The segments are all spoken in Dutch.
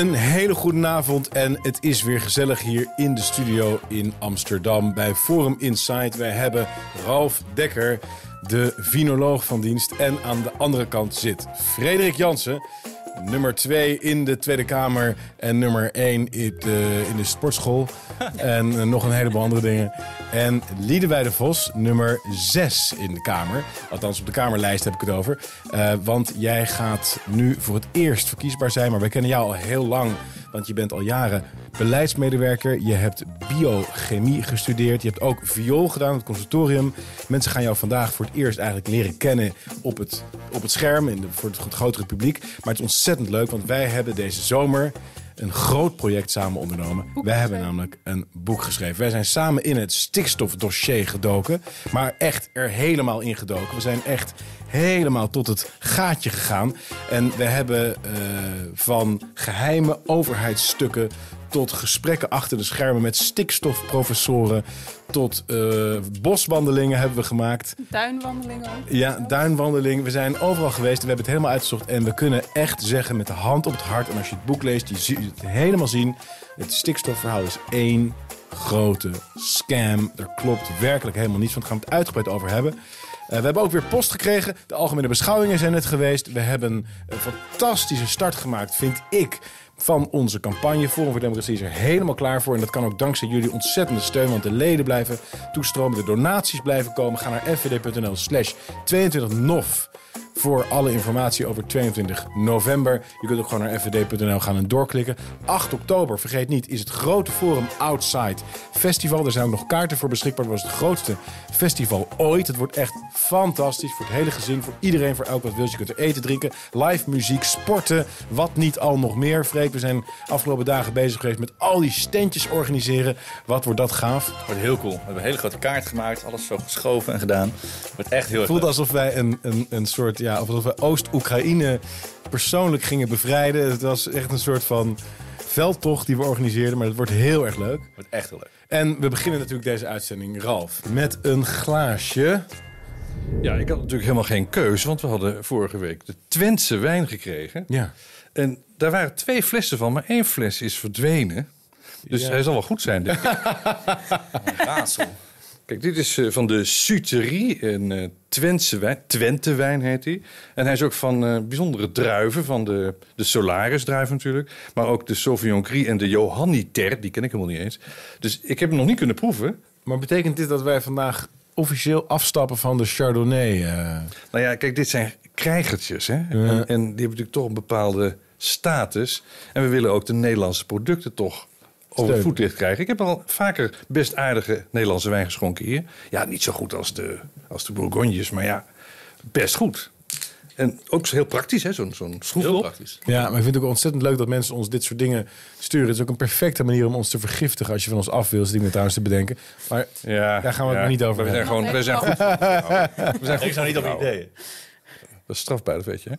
Een hele goede avond en het is weer gezellig hier in de studio in Amsterdam bij Forum Insight. Wij hebben Ralf Dekker, de vinoloog van dienst. En aan de andere kant zit Frederik Jansen, nummer 2 in de Tweede Kamer en nummer 1 in de, in de sportschool. en eh, nog een heleboel andere dingen. En Liedewij de Vos, nummer 6 in de Kamer. Althans, op de Kamerlijst heb ik het over. Eh, want jij gaat nu voor het eerst verkiesbaar zijn. Maar wij kennen jou al heel lang. Want je bent al jaren beleidsmedewerker. Je hebt biochemie gestudeerd. Je hebt ook viool gedaan op het conservatorium. Mensen gaan jou vandaag voor het eerst eigenlijk leren kennen op het, op het scherm. In voor het grotere publiek. Maar het is ontzettend leuk, want wij hebben deze zomer een groot project samen ondernomen. Wij hebben namelijk een boek geschreven. Wij zijn samen in het stikstofdossier gedoken. Maar echt er helemaal in gedoken. We zijn echt helemaal tot het gaatje gegaan. En we hebben uh, van geheime overheidsstukken tot gesprekken achter de schermen met stikstofprofessoren. Tot uh, boswandelingen hebben we gemaakt. Duinwandelingen ook. Ja, duinwandeling. We zijn overal geweest. We hebben het helemaal uitgezocht. En we kunnen echt zeggen met de hand op het hart. En als je het boek leest, je ziet het helemaal zien. Het stikstofverhaal is één grote scam. Er klopt werkelijk helemaal niets van. Daar gaan we het uitgebreid over hebben. Uh, we hebben ook weer post gekregen. De algemene beschouwingen zijn net geweest. We hebben een fantastische start gemaakt, vind ik van onze campagne. Forum voor Democratie is er helemaal klaar voor. En dat kan ook dankzij jullie ontzettende steun. Want de leden blijven toestromen, de donaties blijven komen. Ga naar fvd.nl slash 22nof voor alle informatie over 22 november. Je kunt ook gewoon naar fvd.nl gaan en doorklikken. 8 oktober, vergeet niet, is het grote Forum Outside Festival. Er zijn ook nog kaarten voor beschikbaar. Het was het grootste festival ooit. Het wordt echt fantastisch voor het hele gezin, voor iedereen, voor elk wat wil. Je kunt er eten, drinken, live muziek, sporten, wat niet al nog meer. Freek, we zijn afgelopen dagen bezig geweest met al die standjes organiseren. Wat wordt dat gaaf? Het wordt heel cool. We hebben een hele grote kaart gemaakt, alles zo geschoven en gedaan. Het wordt echt heel erg Het voelt alsof wij een, een, een soort, ja, alsof we Oost-Oekraïne persoonlijk gingen bevrijden. Het was echt een soort van veldtocht die we organiseerden, maar het wordt heel erg leuk. Het wordt echt heel leuk. En we beginnen natuurlijk deze uitzending, Ralf, met een glaasje. Ja, ik had natuurlijk helemaal geen keus, want we hadden vorige week de Twentse wijn gekregen. Ja. En daar waren twee flessen van, maar één fles is verdwenen. Dus hij zal wel goed zijn, denk ik. Raadsel. Kijk, dit is uh, van de Suterie, een uh, Twentse wijn. Twente wijn heet hij. En hij is ook van uh, bijzondere druiven, van de, de Solaris-druiven natuurlijk. Maar ook de Sauvignon Gris en de Johanniter, die ken ik helemaal niet eens. Dus ik heb hem nog niet kunnen proeven. Maar betekent dit dat wij vandaag officieel afstappen van de Chardonnay? Nou ja, kijk, dit zijn krijgertjes, hè. En, en die hebben natuurlijk toch een bepaalde status. En we willen ook de Nederlandse producten toch over het voetlicht krijgen. Ik heb al vaker best aardige Nederlandse wijn geschonken hier. Ja, niet zo goed als de, als de Bourgognes, maar ja, best goed. En ook heel praktisch, hè? zo'n zo'n schroefdop. Heel praktisch. Ja, maar ik vind het ook ontzettend leuk dat mensen ons dit soort dingen sturen. Het is ook een perfecte manier om ons te vergiftigen als je van ons af wil. Zit ik me trouwens te bedenken. Maar ja, daar gaan we ja, het niet over We zijn gewoon, we zijn goed. We zijn goed Ik zou niet op ideeën. Dat is strafbaar, dat weet je. Hè?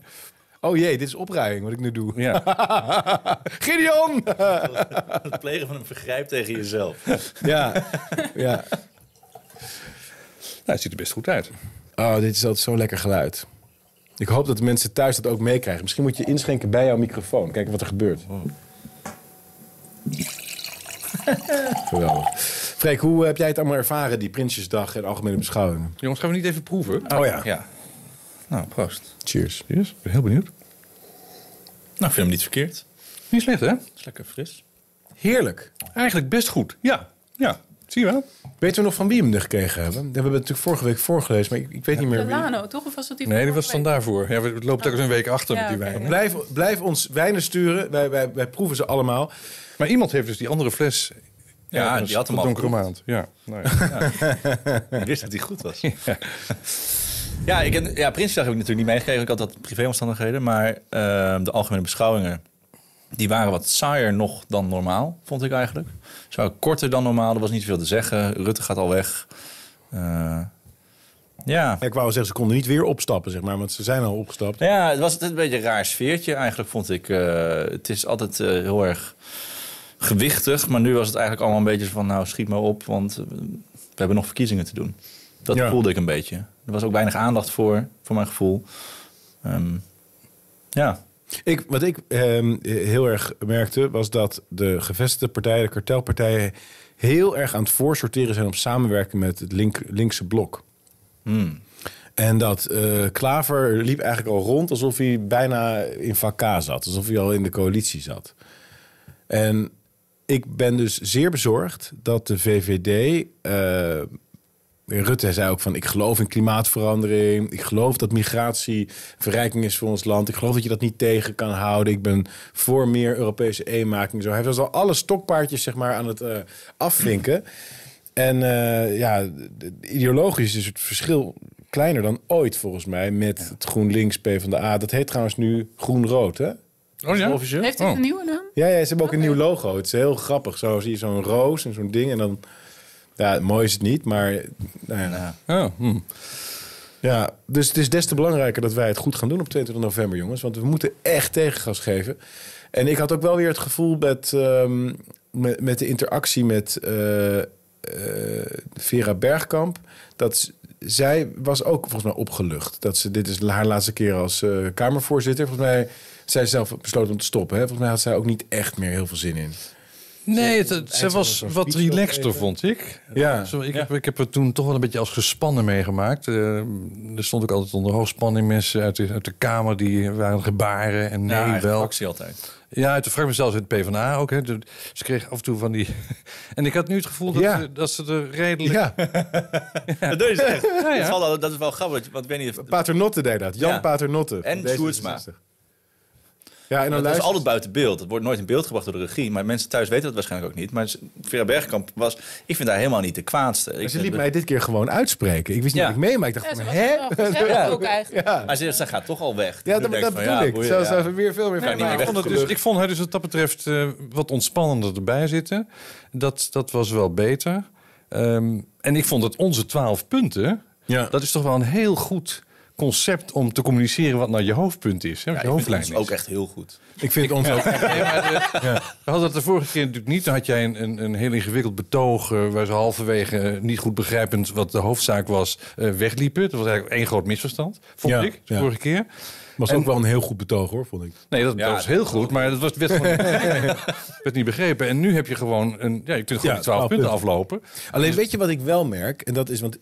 Oh jee, dit is opruiming wat ik nu doe. Ja. Gideon! Het plegen van een vergrijp tegen jezelf. ja, ja. Nou, het ziet er best goed uit. Oh, dit is altijd zo'n lekker geluid. Ik hoop dat de mensen thuis dat ook meekrijgen. Misschien moet je inschenken bij jouw microfoon. Kijken wat er gebeurt. Geweldig. Freek, hoe heb jij het allemaal ervaren, die Prinsjesdag en algemene beschouwingen? Jongens, gaan we niet even proeven? Oh ja. Ja. Nou, proost. Cheers. Yes, ik ben heel benieuwd. Nou, ik vind hem niet verkeerd. Niet slecht, hè? Het is lekker fris. Heerlijk. Eigenlijk best goed. Ja, ja. Zie je wel? Weten we nog van wie we hem gekregen hebben? We hebben het natuurlijk vorige week voorgelezen, maar ik, ik weet niet meer wie. Milano, toch? Of was dat die Nee, die was dan daarvoor. Ja, we lopen telkens een week achter Ja, met die wijn. Blijf, blijf ons wijnen sturen. Wij, wij, wij proeven ze allemaal. Maar iemand heeft dus die andere fles. Ja, die had hem al donkere maand. Ja, nou ja. Ik wist dat hij goed was. Ja, ik, heb- ja Prinsjesdag heb ik natuurlijk niet meegekregen. Ik had dat privéomstandigheden. Maar ehm, de algemene beschouwingen... die waren wat saaier nog dan normaal, vond ik eigenlijk. Zo korter dan normaal. Er was niet veel te zeggen. Rutte gaat al weg. Eh, ja. Ik wou zeggen, ze konden niet weer opstappen, zeg maar, want ze zijn al opgestapt. Ja, het was een beetje een raar sfeertje eigenlijk, vond ik. Eh, het is altijd eh, heel erg gewichtig. Maar nu was het eigenlijk allemaal een beetje van... nou, schiet maar op, want we hebben nog verkiezingen te doen. Dat Ja. voelde ik een beetje. Er was ook weinig aandacht voor, voor mijn gevoel. Ehm, ja. Ik, wat ik ehm, heel erg merkte, was dat de gevestigde partijen, de kartelpartijen, heel erg aan het voorsorteren zijn op samenwerken met het link, linkse blok. Hmm. En dat eh, Klaver liep eigenlijk al rond alsof hij bijna in vak zat. Alsof hij al in de coalitie zat. En ik ben dus zeer bezorgd dat de VVD... eh, Rutte zei ook van, ik geloof in klimaatverandering. Ik geloof dat migratie verrijking is voor ons land. Ik geloof dat je dat niet tegen kan houden. Ik ben voor meer Europese eenmaking. Zo. Hij was al alle stokpaardjes zeg maar, aan het eh, afvinken. En eh, ja, de- de- ideologisch is het verschil kleiner dan ooit volgens mij met het GroenLinks PvdA. Dat heet trouwens nu Groen-Rood, hè? Oh ja? Officieel? Heeft het Oh. een nieuwe naam? Ja, ja, ze hebben ook een nieuw logo. Het is heel grappig. Zo zie je zo'n roos en zo'n ding. En dan, ja, mooi is het niet, maar nou ja. Ja. Oh, hm. Ja, dus het is des te belangrijker dat wij het goed gaan doen op 22 november, jongens. Want we moeten echt tegengas geven. En ik had ook wel weer het gevoel met, ehm, met, met de interactie met eh, eh, Vera Bergkamp... dat zij was ook volgens mij opgelucht. Dat ze, dit is haar laatste keer als eh, Kamervoorzitter. Volgens mij zij zelf besloten om te stoppen. Hè? Volgens mij had zij ook niet echt meer heel veel zin in. Nee, het, het- ze was wat relaxter, vond ik. Ja. Zo, ik, heb, ik heb het toen toch wel een beetje als gespannen meegemaakt. Eh, er stond ook altijd onder hoogspanning mensen uit de, uit de Kamer... die waren gebaren en nee, Ja, wel. fractie altijd. Ja, uit de fractie zelfs in het PvdA ook. Hè. De- Ze kreeg af en toe van die... en ik had nu het gevoel dat, Ja. ze, dat ze er redelijk... Ja, Dat doe je dus echt. ja. Dat, valt al- dat is wel grappig, want ik weet niet of... Paternotte deed dat. Jan Ja. Paternotte. En Sjoerdsma. D66. Ja, en dan Dat is luister- altijd buiten beeld. Het wordt nooit in beeld gebracht door de regie. Maar mensen thuis weten dat waarschijnlijk ook niet. Maar Vera Bergkamp was... Ik vind haar helemaal niet de kwaadste. Maar ze liet mij dit keer gewoon uitspreken. Ik wist niet Ja. wat ik mee, maar ik dacht Ja, hè? Ja. ook eigenlijk. Ja, Maar ze, ze gaat toch al weg. ja Dus dat, dat bedoel ja, ik. Zo ja. zou ze veel meer meer ik, vond het dus, ik vond haar dus wat dat betreft eh, wat ontspannender erbij zitten. Dat, dat was wel beter. Ehm, en ik vond dat onze twaalf punten... Ja. dat is toch wel een heel goed concept om te communiceren... wat nou je hoofdpunt is. Hè, wat Ja, je ik vind hoofdlijn is. ook echt heel goed. Ik vind ons ook... Nee, maar de- We hadden het de vorige keer natuurlijk niet. Dan had jij een, een, een heel ingewikkeld betoog... eh, waar ze halverwege eh, niet goed begrijpend wat de hoofdzaak was... eh, wegliepen. Dat was eigenlijk één groot misverstand, vond Ja, ik, de ja. vorige keer. was En- ook wel een heel goed betoog, hoor, vond ik. Nee, dat, Ja, dat was heel goed, maar dat was, werd, gewoon, werd niet begrepen. En nu heb je gewoon een... Ja, je kunt gewoon Ja, die twaalf 12 punten aflopen. Alleen weet je wat ik wel merk? En dat is, want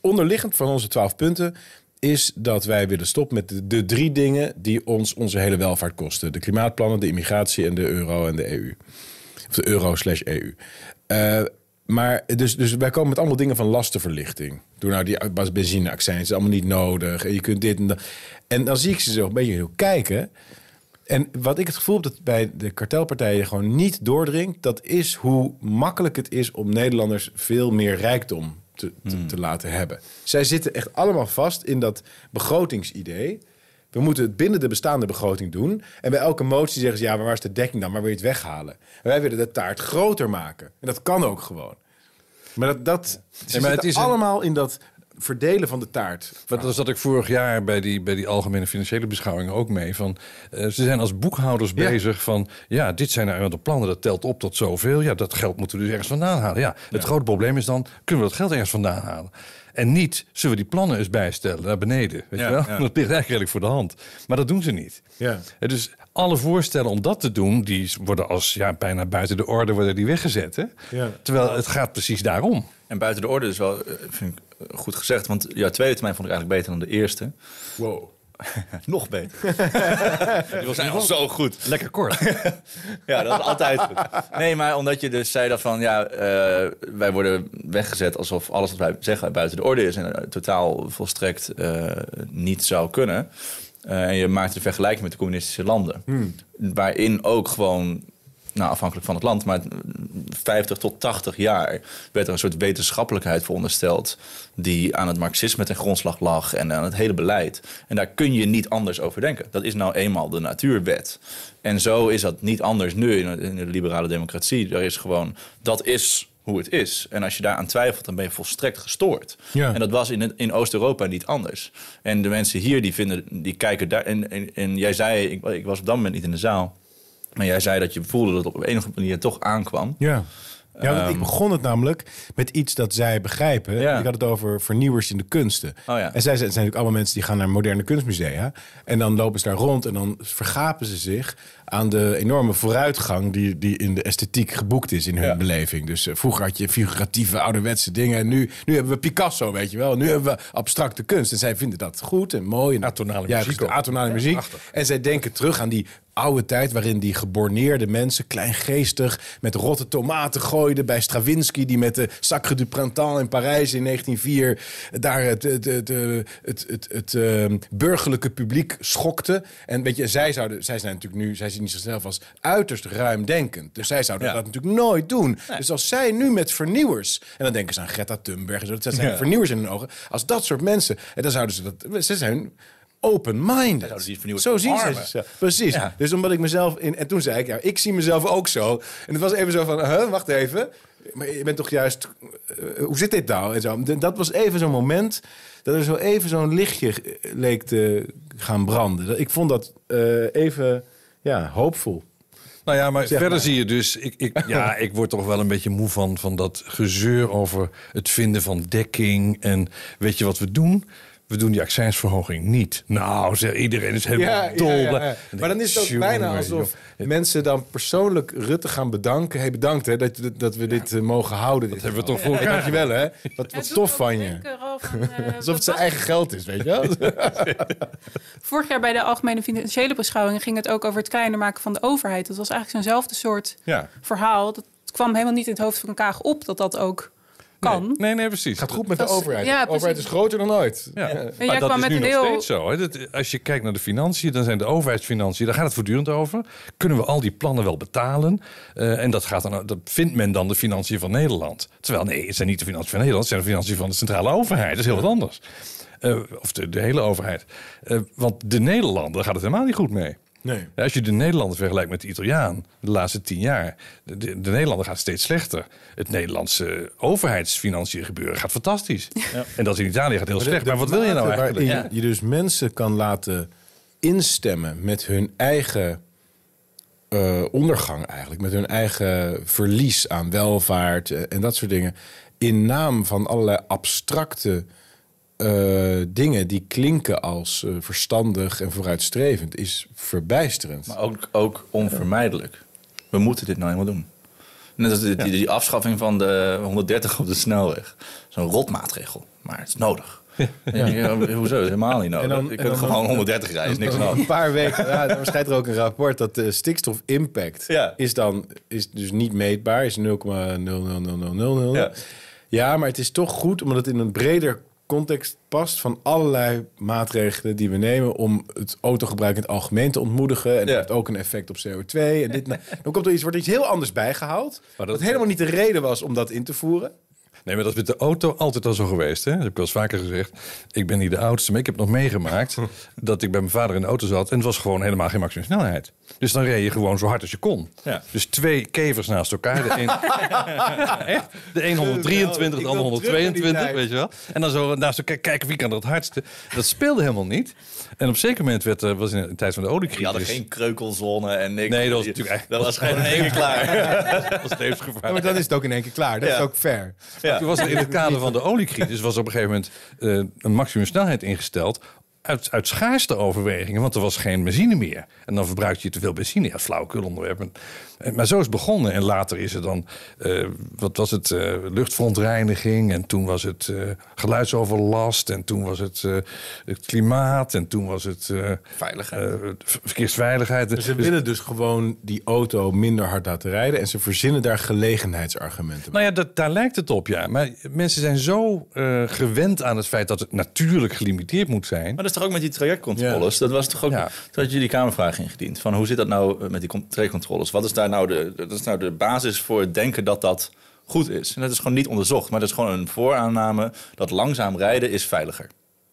onderliggend van onze twaalf punten is dat wij willen stoppen met de, drie dingen die ons onze hele welvaart kosten. De klimaatplannen, de immigratie en de euro en de EU. Of de euro slash EU. Eh, maar dus, dus wij komen met allemaal dingen van lastenverlichting. Doe nou die benzineaccijns, is allemaal niet nodig. En je kunt dit en dat. En dan zie ik ze zo een beetje heel kijken. En wat ik het gevoel heb dat bij de kartelpartijen gewoon niet doordringt, dat is hoe makkelijk het is om Nederlanders veel meer rijkdom te, te, te laten hebben. Zij zitten echt allemaal vast in dat begrotingsidee. We moeten het binnen de bestaande begroting doen. En bij elke motie zeggen ze: ja, maar waar is de dekking dan? Waar wil je het weghalen? En wij willen de taart groter maken. En dat kan ook gewoon. Maar dat, dat ze maar zitten het is een- allemaal in dat verdelen van de taart. Want daar zat ik vorig jaar bij die, bij die algemene financiële beschouwing ook mee. Van, eh, ze zijn als boekhouders Ja. bezig van... ja, dit zijn nou de plannen, dat telt op tot zoveel. Ja, dat geld moeten we dus ergens vandaan halen. Ja, het grote probleem is dan, kunnen we dat geld ergens vandaan halen? En niet, zullen we die plannen eens bijstellen naar beneden? Weet Ja, je wel? ja. Dat ligt eigenlijk redelijk voor de hand. Maar dat doen ze niet. Ja. Eh, Dus alle voorstellen om dat te doen, die worden als ja, bijna buiten de orde worden die weggezet. Hè? Ja. Terwijl het gaat precies daarom. En buiten de orde is wel, eh, vind ik, goed gezegd. Want jouw tweede termijn vond ik eigenlijk beter dan de eerste. Wow. Nog beter. Die was al zo goed. Lekker kort. Ja, dat is altijd goed. Nee, maar omdat je dus zei dat van... ja, eh, wij worden weggezet alsof alles wat wij zeggen buiten de orde is... en eh, totaal volstrekt eh, niet zou kunnen. Eh, en je maakt een vergelijking met de communistische landen. Waarin ook gewoon, nou afhankelijk van het land... maar 50 tot 80 jaar werd er een soort wetenschappelijkheid verondersteld... die aan het marxisme ten grondslag lag en aan het hele beleid. En daar kun je niet anders over denken. Dat is nou eenmaal de natuurwet. En zo is dat niet anders nu in de liberale democratie. Er is gewoon, dat is hoe het is. En als je daaraan twijfelt, dan ben je volstrekt gestoord. Ja. En dat was in, in Oost-Europa niet anders. En de mensen hier, die, vinden, die kijken daar... En, en, en jij zei, ik, ik was op dat moment niet in de zaal... maar jij zei dat je voelde dat het op een of andere manier toch aankwam. Ja. Ja, want ik Ehm, begon het namelijk met iets dat zij begrijpen. Ja. Ik had het over vernieuwers in de kunsten. Oh ja. En zij zijn natuurlijk allemaal mensen die gaan naar moderne kunstmusea. En dan lopen ze daar rond en dan vergapen ze zich aan de enorme vooruitgang die, die in de esthetiek geboekt is in hun Ja. beleving. Dus eh, vroeger had je figuratieve ouderwetse dingen. En nu, nu hebben we Picasso, weet je wel. Nu hebben we abstracte kunst. En zij vinden dat goed en mooi. En Atonale ja, muziek. Atonale muziek. prachtig. En zij denken terug aan die oude tijd waarin die geborneerde mensen, kleingeestig, met rotte tomaten gooiden bij Stravinsky, die met de Sacre du Printemps in Parijs in 1904 daar het, het, het, het, het, het, het, eh, burgerlijke publiek schokte. En weet je, zij, zouden, zij zijn natuurlijk nu, zij zien zichzelf als uiterst ruimdenkend. Dus zij zouden Ja. dat natuurlijk nooit doen. Dus als zij nu met vernieuwers, en dan denken ze aan Greta Thunberg, en zo, dat zijn Ja. vernieuwers in hun ogen, als dat soort mensen, en dan zouden ze dat, ze zijn open-minded. Zo zien ze zichzelf. Precies. Ja. Dus omdat ik mezelf in. En toen zei ik, ja, ik zie mezelf ook zo. En het was even zo van, huh, wacht even. Maar je bent toch juist. eh, hoe zit dit nou? En zo. Dat was even zo'n moment. Dat er zo even zo'n lichtje eh, leek te gaan branden. Ik vond dat eh, even ja, hoopvol. Nou ja, maar Zeg verder maar. zie je dus... Ik, ik, ja, ik word toch wel een beetje moe van, van dat gezeur over het vinden van dekking. En weet je wat we doen? We doen die accijnsverhoging niet. Nou, zeg, iedereen is helemaal dol. En Maar dan is het ook bijna alsof joh. mensen dan persoonlijk Rutte gaan bedanken. Hey, bedankt hè, dat, dat we dit eh, mogen houden. Dat hebben we toch voor Hey, dankjewel hè. Wat, Ja, tof van je. eh, Alsof het zijn eigen geld is, weet je wel? Vorig jaar bij de Algemene Financiële Beschouwing ging het ook over het kleiner maken van de overheid. Dat was eigenlijk zo'nzelfde soort Ja. verhaal. Dat kwam helemaal niet in het hoofd van Kaag op dat dat ook kan. Nee, nee, nee, precies. Het gaat goed met de is- overheid. ja, de overheid is groter dan ooit. Ja. En Maar jij dat kwam is met nu nog heel... steeds zo. Hè? Dat, als je kijkt naar de financiën, dan zijn de overheidsfinanciën, daar gaat het voortdurend over. Kunnen we al die plannen wel betalen? Eh, en dat, gaat dan, dat vindt men dan de financiën van Nederland. Terwijl nee, het zijn niet de financiën van Nederland, het zijn de financiën van de centrale overheid. Dat is heel wat anders. Eh, of de, de hele overheid. Eh, want de Nederlander gaat het helemaal niet goed mee. Nee. Ja, Als je de Nederlander vergelijkt met de Italiaan de laatste tien jaar, de, de, de Nederlander gaat steeds slechter. Het Nederlandse overheidsfinanciën gebeuren gaat fantastisch. En dat in Italië gaat heel slecht. Maar wat wil je nou eigenlijk? je dus mensen kan laten instemmen met hun eigen eh, ondergang eigenlijk. Met hun eigen verlies aan welvaart eh, en dat soort dingen. In naam van allerlei abstracte eh, dingen die klinken als eh, verstandig en vooruitstrevend... is verbijsterend. Maar ook, ook onvermijdelijk. We moeten dit nou eenmaal doen. Net als die, die, die afschaffing van de 130 op de snelweg. Zo'n rotmaatregel. Maar het is nodig. Ja. hoezo? Helemaal niet nodig. Dan- ik kan dan- gewoon 130 rijden, is niks aan hand. Een paar weken, ja, er verschijnt er ook een rapport dat de stikstofimpact Ja. is dan is dus niet meetbaar, is 0,00000. Ja. Ja. maar het is toch goed omdat het in een breder context past van allerlei maatregelen die we nemen om het autogebruik in het algemeen te ontmoedigen. En dat Ja. heeft ook een effect op CO2. En dit, dan komt er iets, wordt er iets heel anders bijgehaald. Maar dat- dat helemaal niet de reden was om dat in te voeren. Nee, maar dat is met de auto altijd al zo geweest. Hè? Dat heb ik wel eens vaker gezegd. Ik ben niet de oudste, maar ik heb nog meegemaakt... dat ik bij mijn vader in de auto zat... en het was gewoon helemaal geen maximum snelheid. Dus dan reed je gewoon zo hard als je kon. Ja. Dus twee kevers naast elkaar. De een, Echt? De een 123, de Ik ander wil terug naar die 122, tijd. weet je wel. En dan zo naast elkaar kijken wie kan er het hardste. Dat speelde helemaal niet. En op een zeker moment werd er, was in de tijd van de oliecrisis... Die hadden geen kreukelzone en niks. Nee, dat was natuurlijk Dat was gewoon in één keer klaar. Dat was levensgevaarlijk. Ja, maar dan is het ook in één keer klaar. Dat Ja. is ook fair. Ja. Toen was er in het kader van de oliecrisis was op een gegeven moment eh, een maximum snelheid ingesteld. Uit, uit schaarste overwegingen, want er was geen benzine meer. En dan verbruikte je te veel benzine. Ja, flauwekul onderwerp. En- Maar zo is het begonnen. En later is er dan, eh, wat was het, eh, luchtverontreiniging. En toen was het eh, geluidsoverlast. En toen was het, eh, het klimaat. En toen was het eh, Veiligheid. eh, ver- verkeersveiligheid. Ze Dus- willen dus gewoon die auto minder hard laten rijden. En ze verzinnen daar gelegenheidsargumenten. Nou ja, dat, daar lijkt het op, ja. Maar mensen zijn zo eh, gewend aan het feit dat het natuurlijk gelimiteerd moet zijn. Maar dat is toch ook met die trajectcontroles? Dat was toch ook. Ja. Toen had je die Kamervraag ingediend. Van hoe zit dat nou eh, met die con- trajectcontroles? Wat is daar nou de, dat is nou de basis voor het denken dat dat goed is? En dat is gewoon niet onderzocht. Maar dat is gewoon een vooraanname dat langzaam rijden is veiliger.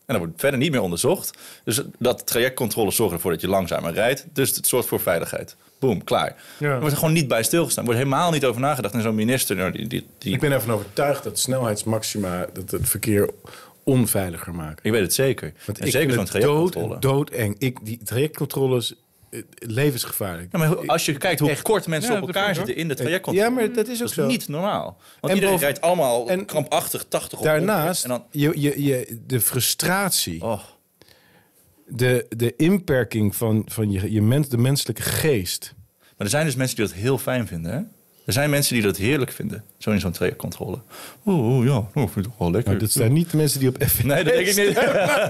En dat wordt verder niet meer onderzocht. Dus dat trajectcontroles zorgen ervoor dat je langzamer rijdt. Dus het zorgt voor veiligheid. Boom, klaar. Er wordt er gewoon niet bij stilgestaan. Er wordt helemaal niet over nagedacht. En zo'n minister, nou, die, die, die- Ik ben ervan overtuigd dat snelheidsmaxima dat het verkeer onveiliger maken. ik weet het zeker. Want en ik zeker zo'n vind het dood, trajectcontrole. doodeng. Ik, die trajectcontroles levensgevaarlijk. Ja, maar als je kijkt hoe Echt. kort mensen Ja, op elkaar zitten in de trajectcontrole. Ja, maar dat is ook Dat is zo. niet normaal. Want En iedereen boven- rijdt allemaal en- krampachtig 80 op Daarnaast, En dan, je, je, je, de frustratie, oh, de, de inperking van, van je, je mens, de menselijke geest. Maar er zijn dus mensen die dat heel fijn vinden. Hè? Er zijn mensen die dat heerlijk vinden. Zo in zo'n trajectcontrole. Oeh, oeh, ja, oh, ik vind het toch wel lekker. Maar dat zijn niet de mensen die op F1 Nee, dat denk ik niet.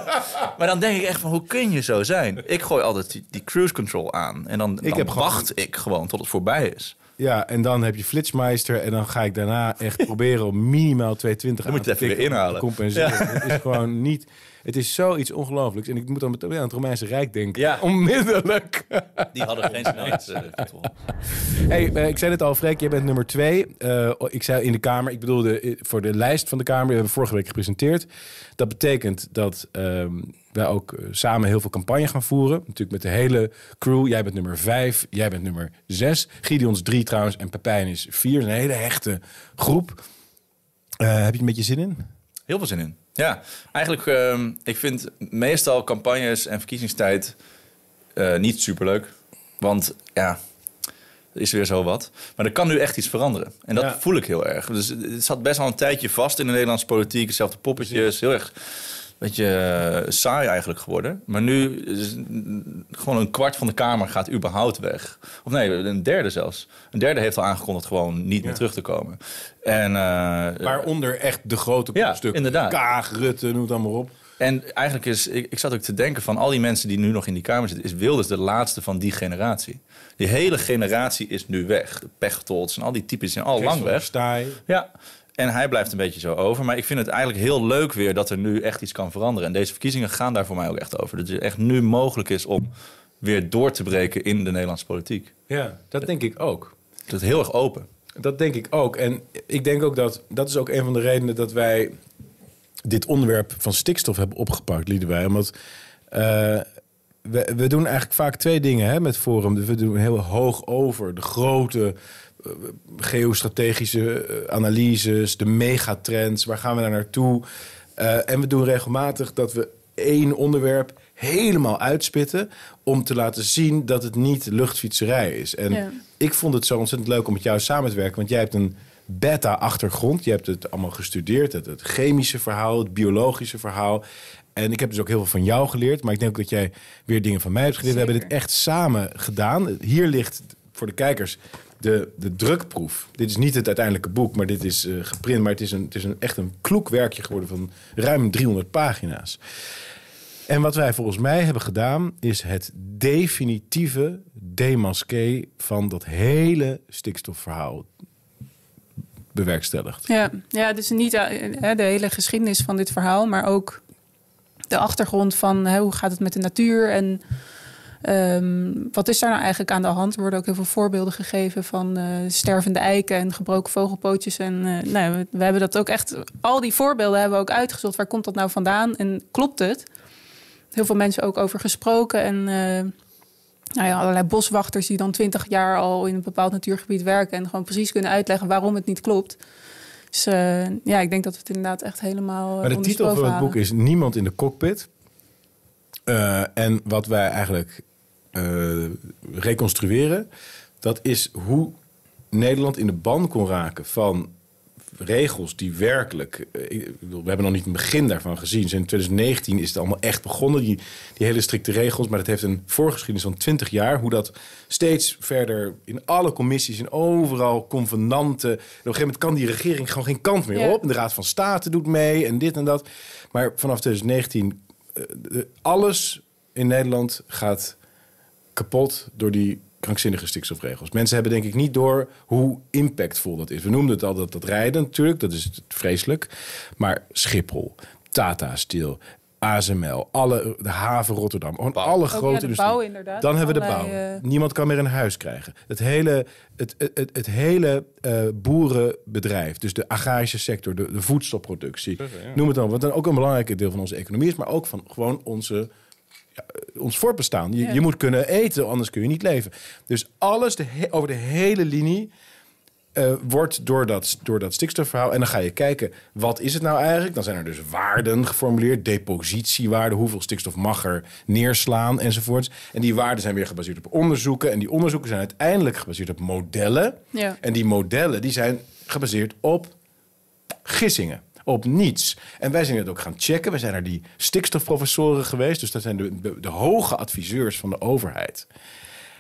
maar dan denk ik echt van, hoe kun je zo zijn? Ik gooi altijd die, die cruise control aan. En dan, dan heb gewoon- wacht ik gewoon tot het voorbij is. Ja, en dan heb je Flitsmeister en dan ga ik daarna echt proberen om minimaal 220 Dan moet je aan het even te weer te inhalen. compenseren. Het is gewoon niet... Het is zoiets ongelooflijks. En ik moet dan meteen aan het Romeinse Rijk denken. Ja. Onmiddellijk. Die hadden geen snelheidscontrole. Hey, eh, ik zei het al, Freek, jij bent nummer twee. Eh, ik zei in de Kamer, ik bedoelde eh, voor de lijst van de Kamer, die hebben we vorige week gepresenteerd. Dat betekent dat ehm, wij ook eh, samen heel veel campagne gaan voeren. Natuurlijk met de hele crew. Jij bent nummer vijf, jij bent nummer zes. Gideon is drie trouwens en Pepijn is vier. Dat is een hele hechte groep. Eh, heb je een beetje zin in? Heel veel zin in. Ja, eigenlijk, ehm, ik vind meestal campagnes en verkiezingstijd eh, niet superleuk. Want ja, er is weer zo wat. Maar er kan nu echt iets veranderen. En dat Ja. voel ik heel erg. Dus het zat best wel een tijdje vast in de Nederlandse politiek. Dezelfde poppetjes. Heel erg beetje eh, saai eigenlijk geworden. Maar nu is gewoon een kwart van de Kamer gaat überhaupt weg. Of nee, een derde zelfs. Een derde heeft al aangekondigd gewoon niet meer terug te komen. En, eh, Waaronder echt de grote Ja, kopstukken. inderdaad. Kaag, Rutte, noem het allemaal op. En eigenlijk is, ik, ik zat ook te denken van al die mensen die nu nog in die Kamer zitten, is Wilders de laatste van die generatie. Die hele generatie is nu weg. De Pechtold en al die types zijn al lang weg. Ja. En hij blijft een beetje zo over. Maar ik vind het eigenlijk heel leuk weer dat er nu echt iets kan veranderen. En deze verkiezingen gaan daar voor mij ook echt over. Dat het echt nu mogelijk is om weer door te breken in de Nederlandse politiek. Ja, dat denk ik ook. Is heel erg open. Dat denk ik ook. En ik denk ook dat dat is ook een van de redenen dat wij dit onderwerp van stikstof hebben opgepakt, Liedewij. Omdat eh, we, we doen eigenlijk vaak twee dingen hè, met Forum. We doen heel hoog over de grote geostrategische eh, analyses, de megatrends, waar gaan we naar naartoe? Eh, en we doen regelmatig dat we één onderwerp helemaal uitspitten om te laten zien dat het niet luchtfietserij is. En Ja. ik vond het zo ontzettend leuk om met jou samen te werken, want jij hebt een beta-achtergrond. Je hebt het allemaal gestudeerd, het, het chemische verhaal, het biologische verhaal. En ik heb dus ook heel veel van jou geleerd, maar ik denk ook dat jij weer dingen van mij hebt geleerd. We hebben dit echt samen gedaan. Hier ligt voor de kijkers de, de drukproef. Dit is niet het uiteindelijke boek, maar dit is eh, geprint. Maar het is, een, het is een, echt een kloek werkje geworden van ruim 300 pagina's. En wat wij volgens mij hebben gedaan, is het definitieve demasqué van dat hele stikstofverhaal bewerkstelligd. Ja, ja dus niet eh, hè, de hele geschiedenis van dit verhaal, maar ook de achtergrond van hoe gaat het met de natuur en ehm, wat is daar nou eigenlijk aan de hand. Er worden ook heel veel voorbeelden gegeven van eh, stervende eiken en gebroken vogelpootjes. En eh, nou, we, we hebben dat ook echt, al die voorbeelden hebben we ook uitgezocht. Waar komt dat nou vandaan en klopt het? Heel veel mensen ook over gesproken en eh, nou ja, allerlei boswachters die dan twintig jaar al in een bepaald natuurgebied werken en gewoon precies kunnen uitleggen waarom het niet klopt. Dus ja, ik denk dat we het inderdaad echt helemaal. Maar de titel van het boek is Niemand in de cockpit. En wat wij eigenlijk eh, reconstrueren, dat is hoe Nederland in de ban kon raken van regels die werkelijk... eh, we hebben nog niet een begin daarvan gezien. Dus in 2019 is het allemaal echt begonnen, die, die hele strikte regels. Maar het heeft een voorgeschiedenis van 20 jaar. Hoe dat steeds verder in alle commissies en overal convenanten... En op een gegeven moment kan die regering gewoon geen kant meer Ja. op. En de Raad van State doet mee en dit en dat. Maar vanaf 2019, eh, alles in Nederland gaat kapot door die krankzinnige stikstofregels. Mensen hebben denk ik niet door hoe impactvol dat is. We noemden het al dat, dat rijden natuurlijk, dat is vreselijk. Maar Schiphol, Tata Steel, ASML, alle, de haven Rotterdam, gewoon alle ja, grote de industrie. bouw inderdaad. Dan hebben we de bouw. Eh, Niemand kan meer een huis krijgen. Het hele, het, het, het, het hele eh, boerenbedrijf, dus de agrarische sector, de, de voedselproductie, noem het dan. Wat dan ook een belangrijk deel van onze economie is, maar ook van gewoon onze ons voortbestaan. Je, Ja. je moet kunnen eten, anders kun je niet leven. Dus alles de he- over de hele linie eh, wordt door dat, door dat stikstofverhaal. En dan ga je kijken, wat is het nou eigenlijk? Dan zijn er dus waarden geformuleerd, depositiewaarden, hoeveel stikstof mag er neerslaan enzovoorts. En die waarden zijn weer gebaseerd op onderzoeken. En die onderzoeken zijn uiteindelijk gebaseerd op modellen. Ja. En die modellen die zijn gebaseerd op gissingen. Op niets. En wij zijn het ook gaan checken. We zijn naar die stikstofprofessoren geweest. Dus dat zijn de, de, de hoge adviseurs van de overheid.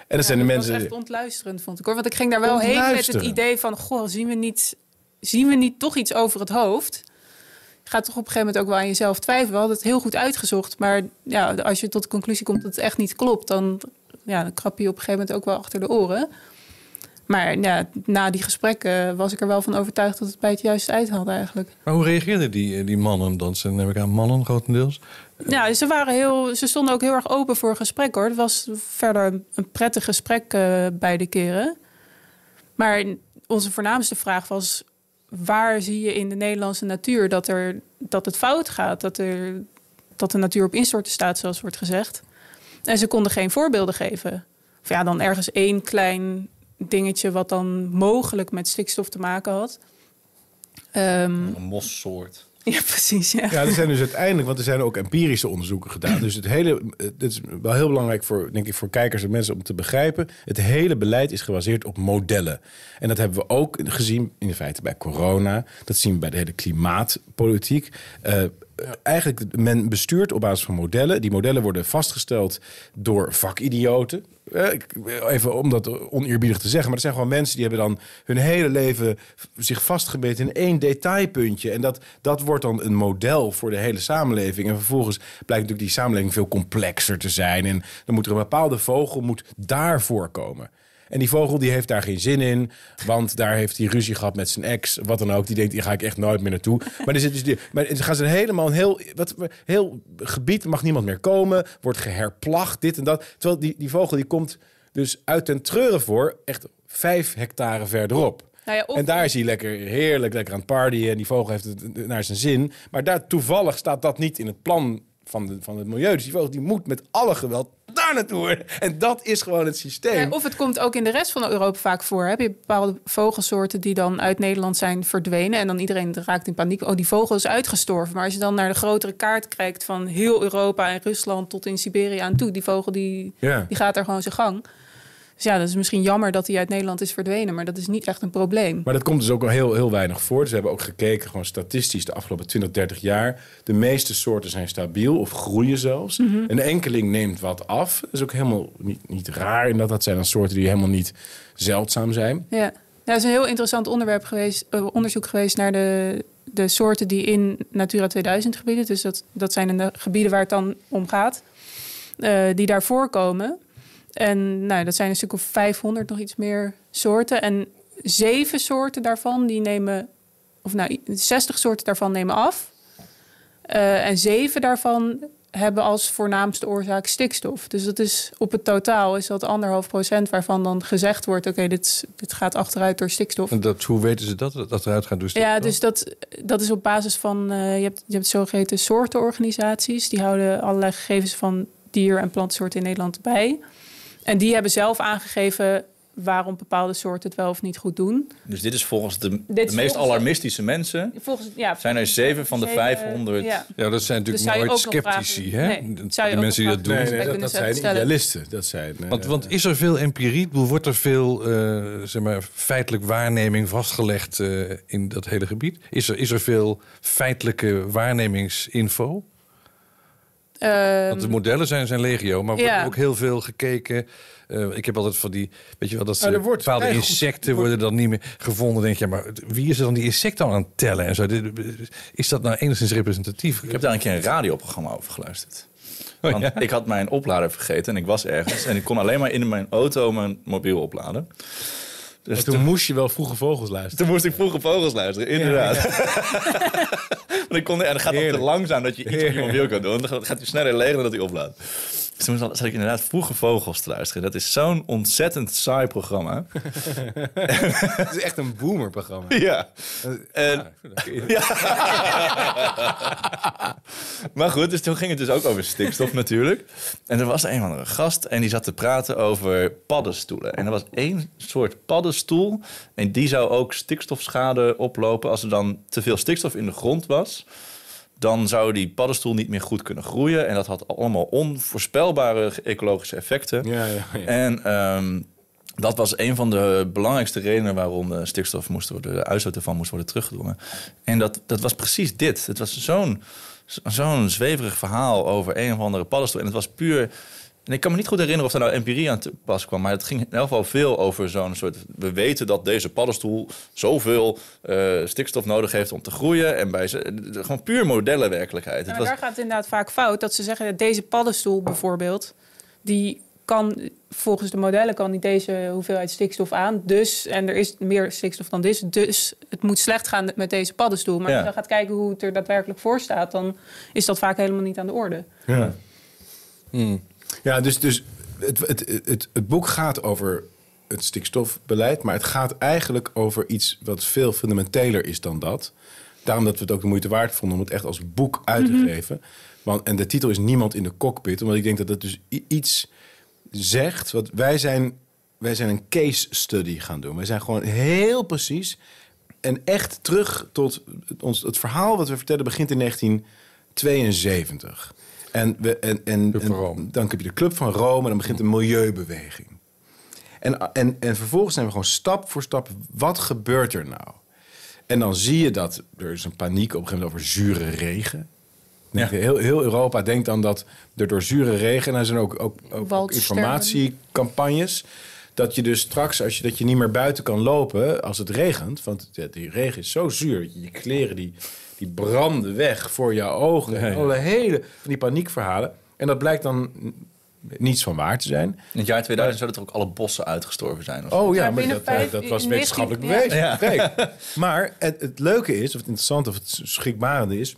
En dat zijn de dat mensen. was echt ontluisterend, vond ik hoor. Want ik ging daar wel heen met het idee van... goh, zien we, niet, zien we niet toch iets over het hoofd? Gaat toch op een gegeven moment ook wel aan jezelf twijfelen. We hadden het heel goed uitgezocht. Maar ja, als je tot de conclusie komt dat het echt niet klopt... dan, ja, dan krap je op een gegeven moment ook wel achter de oren. Maar ja, na die gesprekken was ik er wel van overtuigd... dat het bij het juiste eind had eigenlijk. Maar hoe reageerden die, eh, die mannen dan? Zijn neem ik aan mannen grotendeels. Ja, ze, waren heel, ze stonden ook heel erg open voor een gesprek hoor. Het was verder een- prettig gesprek eh, beide keren. Maar onze voornaamste vraag was: waar zie je in de Nederlandse natuur dat, er, dat het fout gaat? Dat, er, dat de natuur op instorten staat, zoals wordt gezegd. En ze konden geen voorbeelden geven. Of ja, dan ergens één klein dingetje wat dan mogelijk met stikstof te maken had. Ehm, Een mossoort. ja, precies. Ja. Ja, er zijn dus uiteindelijk, want er zijn ook empirische onderzoeken gedaan. Dus het hele, het is wel heel belangrijk voor, denk ik, voor kijkers en mensen om te begrijpen. Het hele beleid is gebaseerd op modellen. En dat hebben we ook gezien in feite bij corona. Dat zien we bij de hele klimaatpolitiek. Eh, Eigenlijk, men bestuurt op basis van modellen. Die modellen worden vastgesteld door vakidioten. Eh, Even om dat oneerbiedig te zeggen. Maar het zijn gewoon mensen die hebben dan hun hele leven zich vastgebeten in één detailpuntje. En dat, dat wordt dan een model voor de hele samenleving. En vervolgens blijkt natuurlijk die samenleving veel complexer te zijn. En dan moet er een bepaalde vogel moet daar voorkomen. En die vogel die heeft daar geen zin in, want daar heeft hij ruzie gehad met zijn ex, wat dan ook. Die denkt, hier ga ik echt nooit meer naartoe. Maar, er zit dus die, maar ze gaan ze helemaal een heel, wat, heel gebied, mag niemand meer komen, wordt geherplacht, dit en dat. Terwijl die, die vogel die komt dus uit ten treuren voor, echt vijf hectare verderop. Nou ja, of- En daar is hij lekker heerlijk, lekker aan het partyen. En die vogel heeft het naar zijn zin. Maar daar toevallig staat dat niet in het plan van, de, van het milieu. Dus die vogel die moet met alle geweld daar naartoe. En dat is gewoon het systeem. Ja, of het komt ook in de rest van Europa vaak voor. Heb je bepaalde vogelsoorten die dan uit Nederland zijn verdwenen. En dan iedereen raakt in paniek. Oh, die vogel is uitgestorven. Maar als je dan naar de grotere kaart kijkt van heel Europa en Rusland tot in Siberië aan toe. Die vogel die, Ja. die gaat er gewoon zijn gang. Dus ja, dat is misschien jammer dat hij uit Nederland is verdwenen. Maar dat is niet echt een probleem. Maar dat komt dus ook al heel, heel weinig voor. Dus we hebben ook gekeken, gewoon statistisch, de afgelopen 20, 30 jaar. De meeste soorten zijn stabiel of groeien zelfs. Een enkeling neemt wat af. Dat is ook helemaal niet, niet raar. En dat, dat zijn dan soorten die helemaal niet zeldzaam zijn. Ja, ja dat is een heel interessant onderwerp geweest, eh, onderzoek geweest naar de, de soorten die in Natura 2000 gebieden, dus dat, dat zijn de gebieden waar het dan om gaat, eh, die daar voorkomen. En nou, dat zijn een stuk of 500 nog iets meer soorten. En zeven soorten daarvan die nemen, of nou, 60 soorten daarvan nemen af. Eh, en zeven daarvan hebben als voornaamste oorzaak stikstof. Dus dat is op het totaal is dat anderhalf procent waarvan dan gezegd wordt: oké, dit, dit gaat achteruit door stikstof. En dat, hoe weten ze dat, dat eruit gaat? Dus Ja, dus dat, dat is op basis van. eh, je, hebt, je hebt zogeheten soortenorganisaties. Die houden allerlei gegevens van dier- en plantsoorten in Nederland bij. En die hebben zelf aangegeven waarom bepaalde soorten het wel of niet goed doen. Dus dit is volgens de, Dit de is meest volgens- alarmistische mensen. Volgens, ja, Zijn er zeven van de zeven, 500. ja. Ja, dat zijn Dus natuurlijk nooit sceptici, hè? nee, Dat- de mensen die dat doen. Nee, nee, wij dat, zijn idealisten. Dat zijn, eh, Want, want is er veel empirie? Wordt er veel eh, zeg maar, feitelijk waarneming vastgelegd eh, in dat hele gebied? Is er, is er veel feitelijke waarnemingsinfo? Ehm, Want de modellen zijn, zijn legio, maar wordt Ja. ook heel veel gekeken. Eh, ik heb altijd van die, weet je wel, dat ze er wordt bepaalde insecten worden dan niet meer gevonden. Denk je, maar wie is er dan die insecten aan het tellen en zo? Dit- Is dat nou enigszins representatief? Ik heb daar een keer een radioprogramma over geluisterd. Oh, Want ja? ik had mijn oplader vergeten en ik was ergens. En ik kon alleen maar in mijn auto mijn mobiel opladen. Dus toen moest je wel vroege vogels luisteren. Toen moest ik vroege vogels luisteren, inderdaad. dan, kon, en dan gaat het te langzaam dat je iets op je mobiel kan doen. Dan gaat hij sneller leeg dan dat hij oplaadt. Toen zat ik inderdaad vroege vogels te luisteren. Dat is zo'n ontzettend saai programma. Het is echt een boomerprogramma. Ja. En, maar goed, dus toen ging het dus ook over stikstof natuurlijk. En er was een of andere gast en die zat te praten over paddenstoelen. En er was één soort paddenstoel en die zou ook stikstofschade oplopen als er dan te veel stikstof in de grond was. Dan zou die paddenstoel niet meer goed kunnen groeien. En dat had allemaal onvoorspelbare ecologische effecten. Ja, ja, ja. En ehm, dat was een van de belangrijkste redenen waarom de stikstof moest worden, de uitstoot ervan moest worden teruggedrongen. En dat, dat was precies dit. Het was zo'n zo'n zweverig verhaal over een of andere paddenstoel. En het was puur. En ik kan me niet goed herinneren of er nou empirie aan te pas kwam. Maar het ging in elk geval veel over zo'n soort. We weten dat deze paddenstoel zoveel eh, stikstof nodig heeft om te groeien. En bij ze. Gewoon puur modellenwerkelijkheid. Ja, Het maar was, daar gaat het inderdaad vaak fout. Dat ze zeggen, dat deze paddenstoel bijvoorbeeld... die kan volgens de modellen kan niet deze hoeveelheid stikstof aan. Dus, en er is meer stikstof dan dit. Dus het moet slecht gaan met deze paddenstoel. Maar Ja. als je dan gaat kijken hoe het er daadwerkelijk voor staat... dan is dat vaak helemaal niet aan de orde. Ja, ja dus, dus het, het, het, het, boek gaat over het stikstofbeleid, maar het gaat eigenlijk over iets wat veel fundamenteler is dan dat. Daarom dat we het ook de moeite waard vonden om het echt als boek uit te geven. Want, en de titel is Niemand in de cockpit, omdat ik denk dat het dus iets zegt. Wat wij zijn, wij zijn een case study gaan doen. Wij zijn gewoon heel precies en echt terug tot het- ons, het verhaal wat we vertellen begint in 1972. En, we, en, en, Club van en Rome. dan heb je de Club van Rome en dan begint een milieubeweging. En, en, en vervolgens zijn we gewoon stap voor stap, wat gebeurt er nou? En dan zie je dat er is een paniek op een gegeven moment over zure regen. Ja. Heel, heel Europa denkt dan dat er door zure regen... en er zijn ook, ook, ook, informatiecampagnes... dat je dus straks, als je, dat je niet meer buiten kan lopen als het regent... want die regen is zo zuur, dat je, je kleren die, die branden weg voor jouw ogen. En alle hele van die paniekverhalen. En dat blijkt dan niets van waar te zijn. in het jaar 2000 zouden er ook alle bossen uitgestorven zijn. Of zo. Oh ja, Maar maar binnen dat, eh, vijf- dat was wetenschappelijk 19 bewezen. Ja. Kijk, maar het, het leuke is, of het interessante of het schrikbarende is...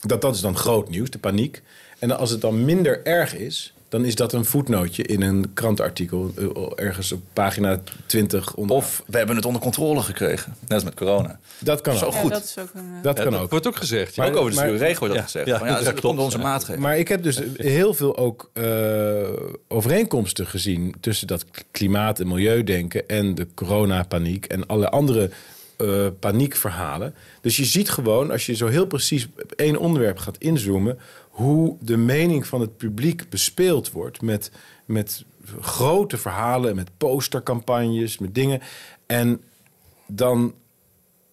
dat dat is dan groot nieuws, de paniek. En als het dan minder erg is... dan is dat een voetnootje in een krantenartikel... eh, ergens op pagina 20. Onder... Of we hebben het onder controle gekregen. Net als met corona. dat kan Zo ook. Ja, goed. dat is ook een... eh, Dat Ja, kan dat ook. wordt ook gezegd. ja. Ook over de regen wordt dat Ja, gezegd. ja, Van, ja, dat dat klopt, komt onze ja. maatregelen. Maar ik heb dus heel veel ook eh, overeenkomsten gezien tussen dat klimaat- en milieudenken en de coronapaniek en alle andere eh, paniekverhalen. Dus je ziet gewoon, als je zo heel precies op één onderwerp gaat inzoomen, hoe de mening van het publiek bespeeld wordt met, met grote verhalen, met postercampagnes, met dingen. En dan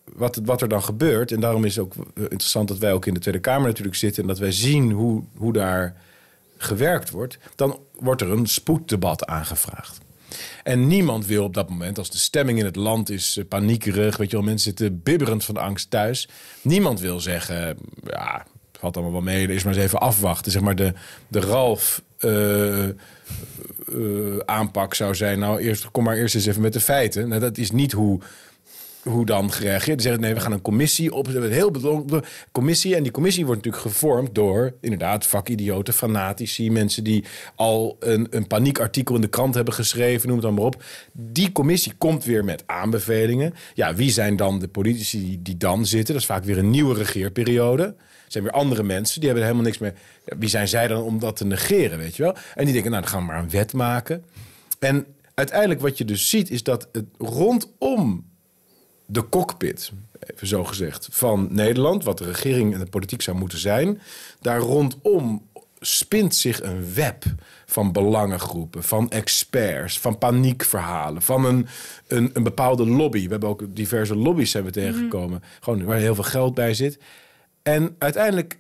wat, wat er dan gebeurt, en daarom is het ook eh, interessant dat wij ook in de Tweede Kamer natuurlijk zitten en dat wij zien hoe, hoe daar gewerkt wordt, dan wordt er een spoeddebat aangevraagd. En niemand wil op dat moment, als de stemming in het land is eh, paniekerig, weet je wel, mensen zitten bibberend van angst thuis. Niemand wil zeggen, ja, valt allemaal wel mee, eerst maar eens even afwachten. Zeg maar de, de Ralf eh, eh, aanpak zou zijn, nou, eerst, kom maar eerst eens even met de feiten. Nou, dat is niet hoe hoe dan gereageerd. Die zeggen nee, we gaan een commissie op. Een heel bedongen commissie. En die commissie wordt natuurlijk gevormd door inderdaad vakidioten, fanatici, mensen die al een, een paniekartikel in de krant hebben geschreven, noem het dan maar op. Die commissie komt weer met aanbevelingen. Ja, wie zijn dan de politici die dan zitten? Dat is vaak weer een nieuwe regeerperiode. Er zijn weer andere mensen, die hebben helemaal niks meer. Wie zijn zij dan om dat te negeren, weet je wel? En die denken, nou, dan gaan we maar een wet maken. En uiteindelijk wat je dus ziet, is dat het rondom de cockpit, even zo gezegd, van Nederland, wat de regering en de politiek zou moeten zijn, daar rondom spint zich een web van belangengroepen, van experts, van paniekverhalen, van een, een, een bepaalde lobby. We hebben ook diverse lobby's we tegengekomen, gewoon waar heel veel geld bij zit. En uiteindelijk,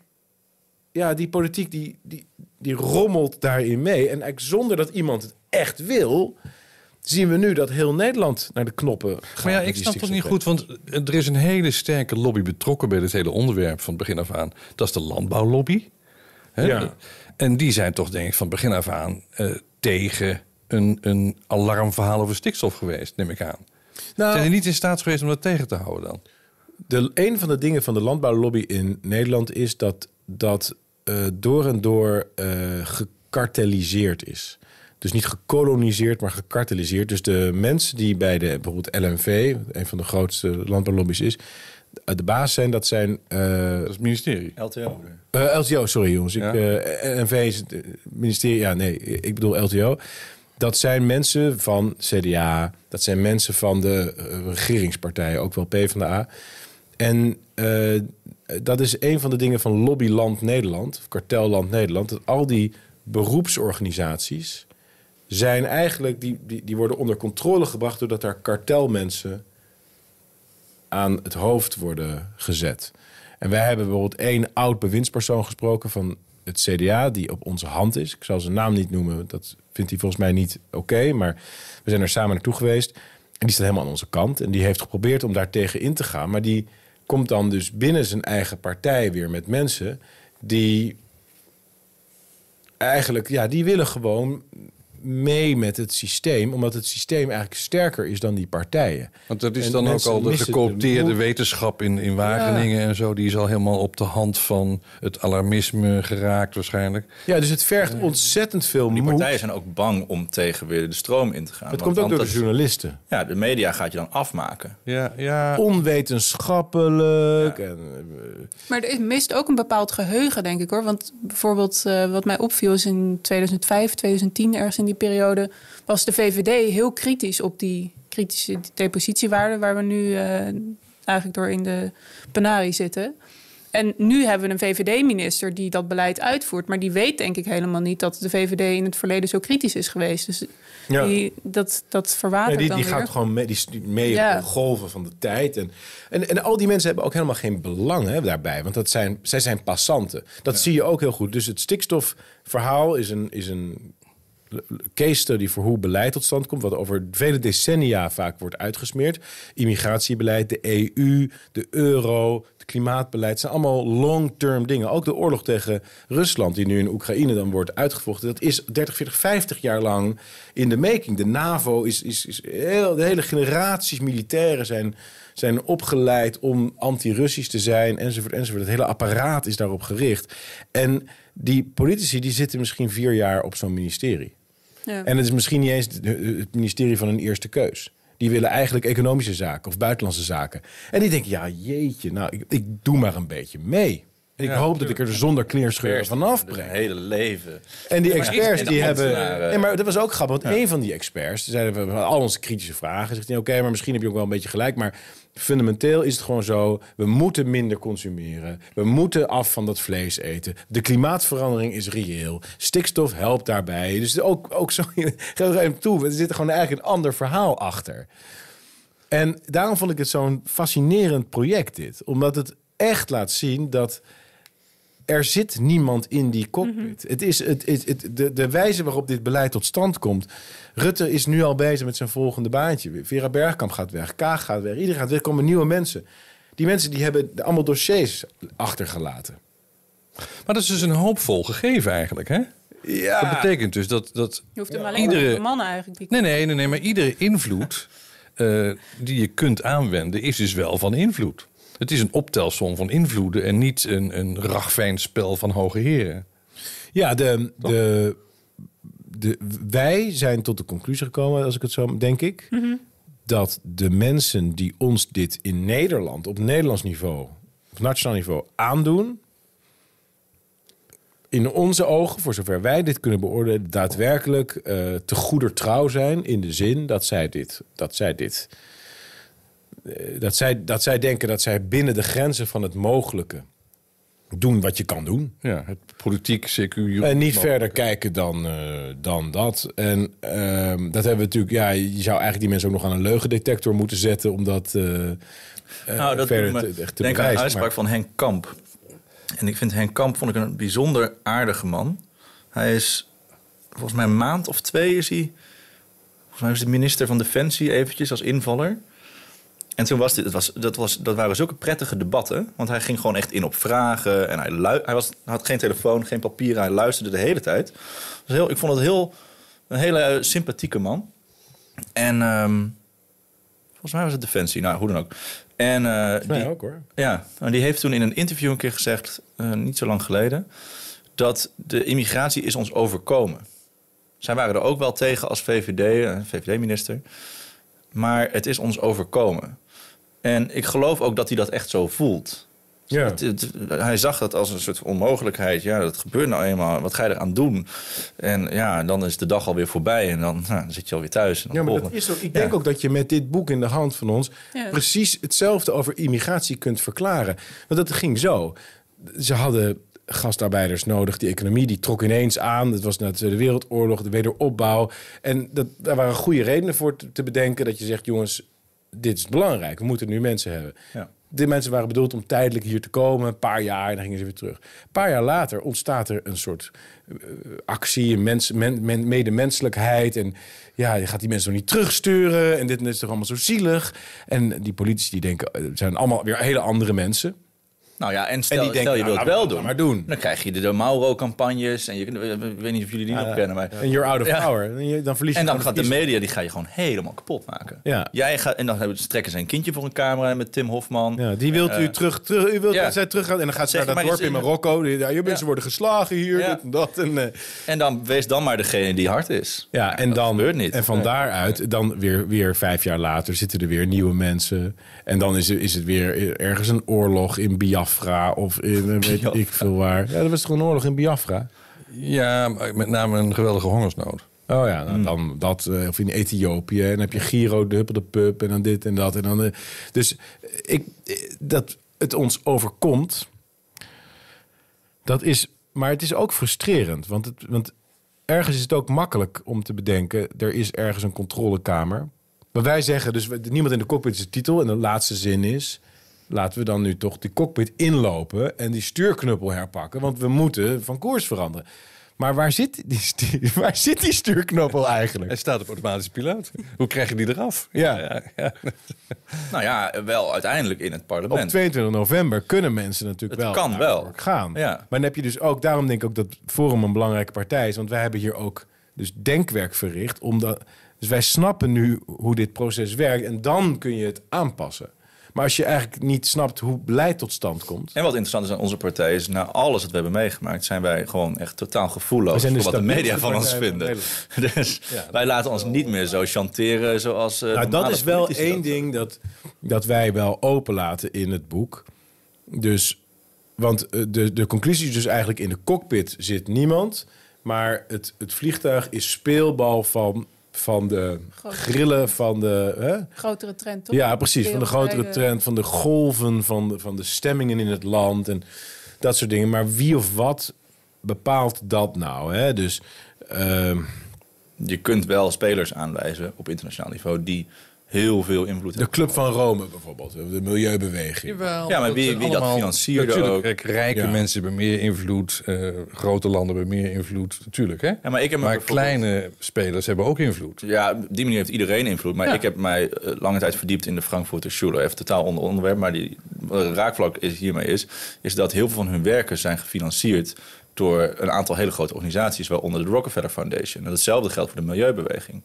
ja, die politiek die, die, die rommelt daarin mee. En eigenlijk zonder dat iemand het echt wil, zien we nu dat heel Nederland naar de knoppen gaat. Maar ja, ik snap toch niet goed, want er is een hele sterke lobby betrokken bij dit hele onderwerp van het begin af aan. Dat is de landbouwlobby. Hè? Ja. En die zijn toch denk ik van begin af aan eh, tegen een, een alarmverhaal over stikstof geweest, neem ik aan. Nou, Zijn die niet in staat geweest om dat tegen te houden dan? De, een van de dingen van de landbouwlobby in Nederland is dat dat eh, door en door eh gekarteliseerd is. Dus niet gekoloniseerd, maar gekarteliseerd. Dus de mensen die bij de bijvoorbeeld LNV, een van de grootste landbouwlobby's is, eh, de baas zijn, dat zijn eh, Dat is het ministerie. LTO. eh, LTO, sorry jongens. Ik, Ja. eh, NV is het ministerie. Ja, nee, ik bedoel LTO. Dat zijn mensen van CDA. Dat zijn mensen van de regeringspartijen, ook wel PvdA. En eh, dat is een van de dingen van Lobbyland Nederland, Kartelland Nederland. Dat al die beroepsorganisaties zijn eigenlijk, die, die, die worden onder controle gebracht doordat daar kartelmensen aan het hoofd worden gezet. En wij hebben bijvoorbeeld één oud bewindspersoon gesproken van het CDA, die op onze hand is. Ik zal zijn naam niet noemen, dat vindt hij volgens mij niet oké, maar we zijn er samen naartoe geweest. En die staat helemaal aan onze kant. En die heeft geprobeerd om daar tegen in te gaan. Maar die komt dan dus binnen zijn eigen partij weer met mensen die eigenlijk, ja, die willen gewoon mee met het systeem, omdat het systeem eigenlijk sterker is dan die partijen. Want dat is En dan ook al de gecoopteerde wetenschap in, in Wageningen en zo. Die is al helemaal op de hand van het alarmisme geraakt waarschijnlijk. Ja, dus het vergt ontzettend veel Die moed. partijen zijn ook bang om tegen weer de stroom in te gaan. Het komt ook door de journalisten. Ja, de media gaat je dan afmaken. Ja, ja. Onwetenschappelijk. En, eh, Maar er is- mist ook een bepaald geheugen, denk ik hoor. Want bijvoorbeeld, eh, wat mij opviel is in 2005, 2010, ergens in die periode, was de VVD heel kritisch op die kritische depositiewaarden waar we nu eh, eigenlijk door in de penarie zitten. En nu hebben we een VVD-minister die dat beleid uitvoert, maar die weet denk ik helemaal niet dat de VVD in het verleden zo kritisch is geweest. Dus Ja. die, dat, dat nee, verwatert die, dan die weer. gaat gewoon mee, die mee Ja. op de golven van de tijd. En, en, en al die mensen hebben ook helemaal geen belang hè, daarbij. Want dat zijn, zij zijn passanten. Dat zie je ook heel goed. Dus het stikstofverhaal is een, is een case study voor hoe beleid tot stand komt. Wat over vele decennia vaak wordt uitgesmeerd. Immigratiebeleid, de EU, de euro, het klimaatbeleid. zijn allemaal long-term dingen. Ook de oorlog tegen Rusland, die nu in Oekraïne dan wordt uitgevochten. Dat is 30, 40, 50 jaar lang in de making. De NAVO is, is, is heel, de hele generaties militairen zijn, zijn opgeleid om anti-Russisch te zijn, enzovoort, enzovoort. Het hele apparaat is daarop gericht. En die politici die zitten misschien vier jaar op zo'n ministerie. En het is misschien niet eens het- het ministerie van een eerste keus. Die willen eigenlijk economische zaken of buitenlandse zaken. En die denken, ja jeetje, nou, ik, ik doe maar een beetje mee. Ik Ja, hoop dat ik er zonder kleerscheuren vanaf breng. een hele leven. En die experts die hebben. Nee, maar dat was ook grappig. Want een van die experts zeiden we al onze kritische vragen. Zegt hij: Oké, maar misschien heb je ook wel een beetje gelijk. Maar fundamenteel is het gewoon zo: we moeten minder consumeren. We moeten af van dat vlees eten. De klimaatverandering is reëel. Stikstof helpt daarbij. Dus ook, ook zo. Geef even toe. Er zit gewoon eigenlijk een ander verhaal achter. En daarom vond ik het zo'n fascinerend project, dit. Omdat het echt laat zien dat er zit niemand in die cockpit. Het is het, het, het- de, de wijze waarop dit beleid tot stand komt. Rutte is nu al bezig met zijn volgende baantje. Vera Bergkamp gaat weg, Kaag gaat weg, iedereen gaat weg. Er komen nieuwe mensen. Die mensen die hebben allemaal dossiers achtergelaten. Maar dat is dus een hoopvol gegeven eigenlijk, hè? Ja, Dat betekent dus dat... dat Je hoeft hem alleen iedere- maar de mannen eigenlijk. Die Nee, nee, nee, nee, maar iedere invloed eh, die je kunt aanwenden is dus wel van invloed. Het is een optelsom van invloeden en niet een, een ragfijn spel van hoge heren. ja de, de, de, wij zijn tot de conclusie gekomen, als ik het zo denk ik, dat de mensen die ons dit in Nederland, op Nederlands niveau, op nationaal niveau aandoen, in onze ogen, voor zover wij dit kunnen beoordelen, daadwerkelijk eh, te goeder trouw zijn in de zin dat zij dit, dat zij dit, dat zij, dat zij denken dat zij binnen de grenzen van het mogelijke doen wat je kan doen. Ja, het politiek, CQ... En niet verder kijken dan, eh, dan dat. En ehm, dat hebben we natuurlijk. Ja, je zou eigenlijk die mensen ook nog aan een leugendetector moeten zetten. om dat. eh, eh, Nou, dat verder doet me te, echt te denk aan een uitspraak Maar- van Henk Kamp. En ik vind Henk Kamp vond ik een bijzonder aardige man. Hij is volgens mij een maand of twee is hij... Volgens mij was hij minister van Defensie eventjes als invaller. En toen was dit, het was, dat, was, dat waren zulke prettige debatten. Want hij ging gewoon echt in op vragen. En hij, lu- hij, was, had geen telefoon, geen papieren. Hij luisterde de hele tijd. Dus heel, ik vond het heel, een hele eh, sympathieke man. En ehm, volgens mij was het Defensie. Nou, hoe dan ook. En uh, mij die, ook hoor. ja, en die heeft toen in een interview een keer gezegd, uh, niet zo lang geleden, dat de immigratie is ons overkomen. Zij waren er ook wel tegen als VVD, uh, VVD-minister. Maar het is ons overkomen. En ik geloof ook dat hij dat echt zo voelt. Ja. Het- het- hij zag dat als een soort onmogelijkheid. Ja, dat gebeurt nou eenmaal. Wat ga je eraan doen? En ja, dan is de dag alweer voorbij. En dan, nou, dan zit je alweer thuis. En dan Ja, maar dat is ook, ik denk ook dat je met dit boek in de hand van ons Ja. precies hetzelfde over immigratie kunt verklaren. Want dat ging zo. Ze hadden gastarbeiders nodig. Die economie die trok ineens aan. Het was na de Tweede Wereldoorlog, de wederopbouw. En dat, daar waren goede redenen voor te, te bedenken dat je zegt: jongens, dit is belangrijk. We moeten nu mensen hebben. Ja. Die mensen waren bedoeld om tijdelijk hier te komen, een paar jaar en dan gingen ze weer terug. Een paar jaar later ontstaat er een soort eh, actie, mens, men, men- medemenselijkheid. En ja, je gaat die mensen nog niet terugsturen. En dit is toch allemaal zo zielig. En die politici die denken, eh, het zijn allemaal weer hele andere mensen. Nou ja, en stel, En die denken, stel je nou, wilt we wel doen. maar doen. Dan krijg je de, de Mauro-campagnes. En je, ik weet niet of jullie die nog kennen. Maar, En you're out of Ja. power. Dan verlies je En dan gaat de media, die ga je gewoon helemaal kapot maken. Ja. Jij gaat, en dan trekken ze een kindje voor een camera met Tim Hofman. Ja, die wilt u Eh, terug, terug, u wilt dat zij terug en dan gaat ze naar dat dorp in Marokko. Ja, je mensen worden geslagen hier, dit en dat. En, eh, En dan wees dan maar degene die hard is. Ja, en dan gebeurt niet. En van daaruit, dan weer, weer vijf jaar later zitten er weer nieuwe mensen. En dan is is het weer ergens een oorlog in Biafra of in eh, weet ik veel waar. Ja, dat was toch een oorlog in Biafra? Ja, met name een geweldige hongersnood. Oh ja, nou, dan dat. eh, of in Ethiopië. En dan heb je Giro, de Huppel de Pup. En dan dit en dat. En dan, eh, dus ik, dat het ons overkomt. Dat is, maar het is ook frustrerend. Want, het, want ergens is het ook makkelijk om te bedenken... er is ergens een controlekamer. Maar wij zeggen dus... we- niemand in de cockpit is de titel. En de laatste zin is... laten we dan nu toch die cockpit inlopen... en die stuurknuppel herpakken. Want we moeten van koers veranderen. Maar waar zit die, waar zit die stuurknuppel eigenlijk? Hij staat op automatische piloot. Hoe krijg je die eraf? Ja. Nou ja, wel uiteindelijk in het Op parlement. 22 november kunnen mensen natuurlijk Het wel kan wel. gaan. Ja. Maar dan heb je dus ook, daarom denk ik ook dat Forum een belangrijke partij is. Want wij hebben hier ook dus denkwerk verricht. Omdat, dus wij snappen nu hoe dit proces werkt. En dan kun je het aanpassen. Maar als je eigenlijk niet snapt hoe beleid tot stand komt. En wat interessant is aan onze partij is, na alles wat we hebben meegemaakt, zijn wij gewoon echt totaal gevoelloos de voor wat de media van ons vinden. Dus wij laten ons niet meer zo chanteren zoals. eh, Nou, dat is wel één dat ding dat, dat wij wel openlaten in het boek. Dus, want eh, de, de conclusie is dus eigenlijk in de cockpit zit niemand. Maar het, het vliegtuig is speelbal van, van de grillen van de... Hè? Grotere trend, toch? Ja, precies. Van de grotere trend, van de golven, van de, van de stemmingen in het land en dat soort dingen. Maar wie of wat bepaalt dat nou? Hè? Dus ehm, Je kunt wel spelers aanwijzen op internationaal niveau die heel veel invloed de hebben. Club van Rome bijvoorbeeld, de milieubeweging. Ja, maar wie- wie dat Natuurlijk, ook. kijk, rijke Ja. mensen hebben meer invloed. eh, grote landen hebben meer invloed. Natuurlijk, hè? Ja, maar ik heb me maar bijvoorbeeld- kleine spelers hebben ook invloed. Ja, op die manier heeft iedereen invloed. Maar Ja. ik heb mij eh, lange tijd verdiept in de Frankfurter Schule. Even totaal onder onderwerp, maar die raakvlak is, hiermee is... is dat heel veel van hun werken zijn gefinancierd door een aantal hele grote organisaties... waaronder de Rockefeller Foundation. En hetzelfde geldt voor de milieubeweging.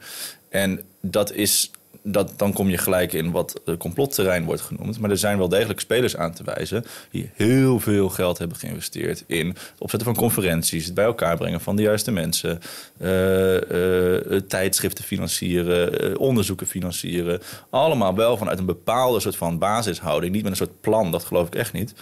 En dat is... Dat, dan kom je gelijk in wat eh, complotterrein wordt genoemd. Maar er zijn wel degelijk spelers aan te wijzen... die heel veel geld hebben geïnvesteerd in het opzetten van conferenties... het bij elkaar brengen van de juiste mensen... eh, eh, tijdschriften financieren, eh, onderzoeken financieren. Allemaal wel vanuit een bepaalde soort van basishouding. Niet met een soort plan, dat geloof ik echt niet.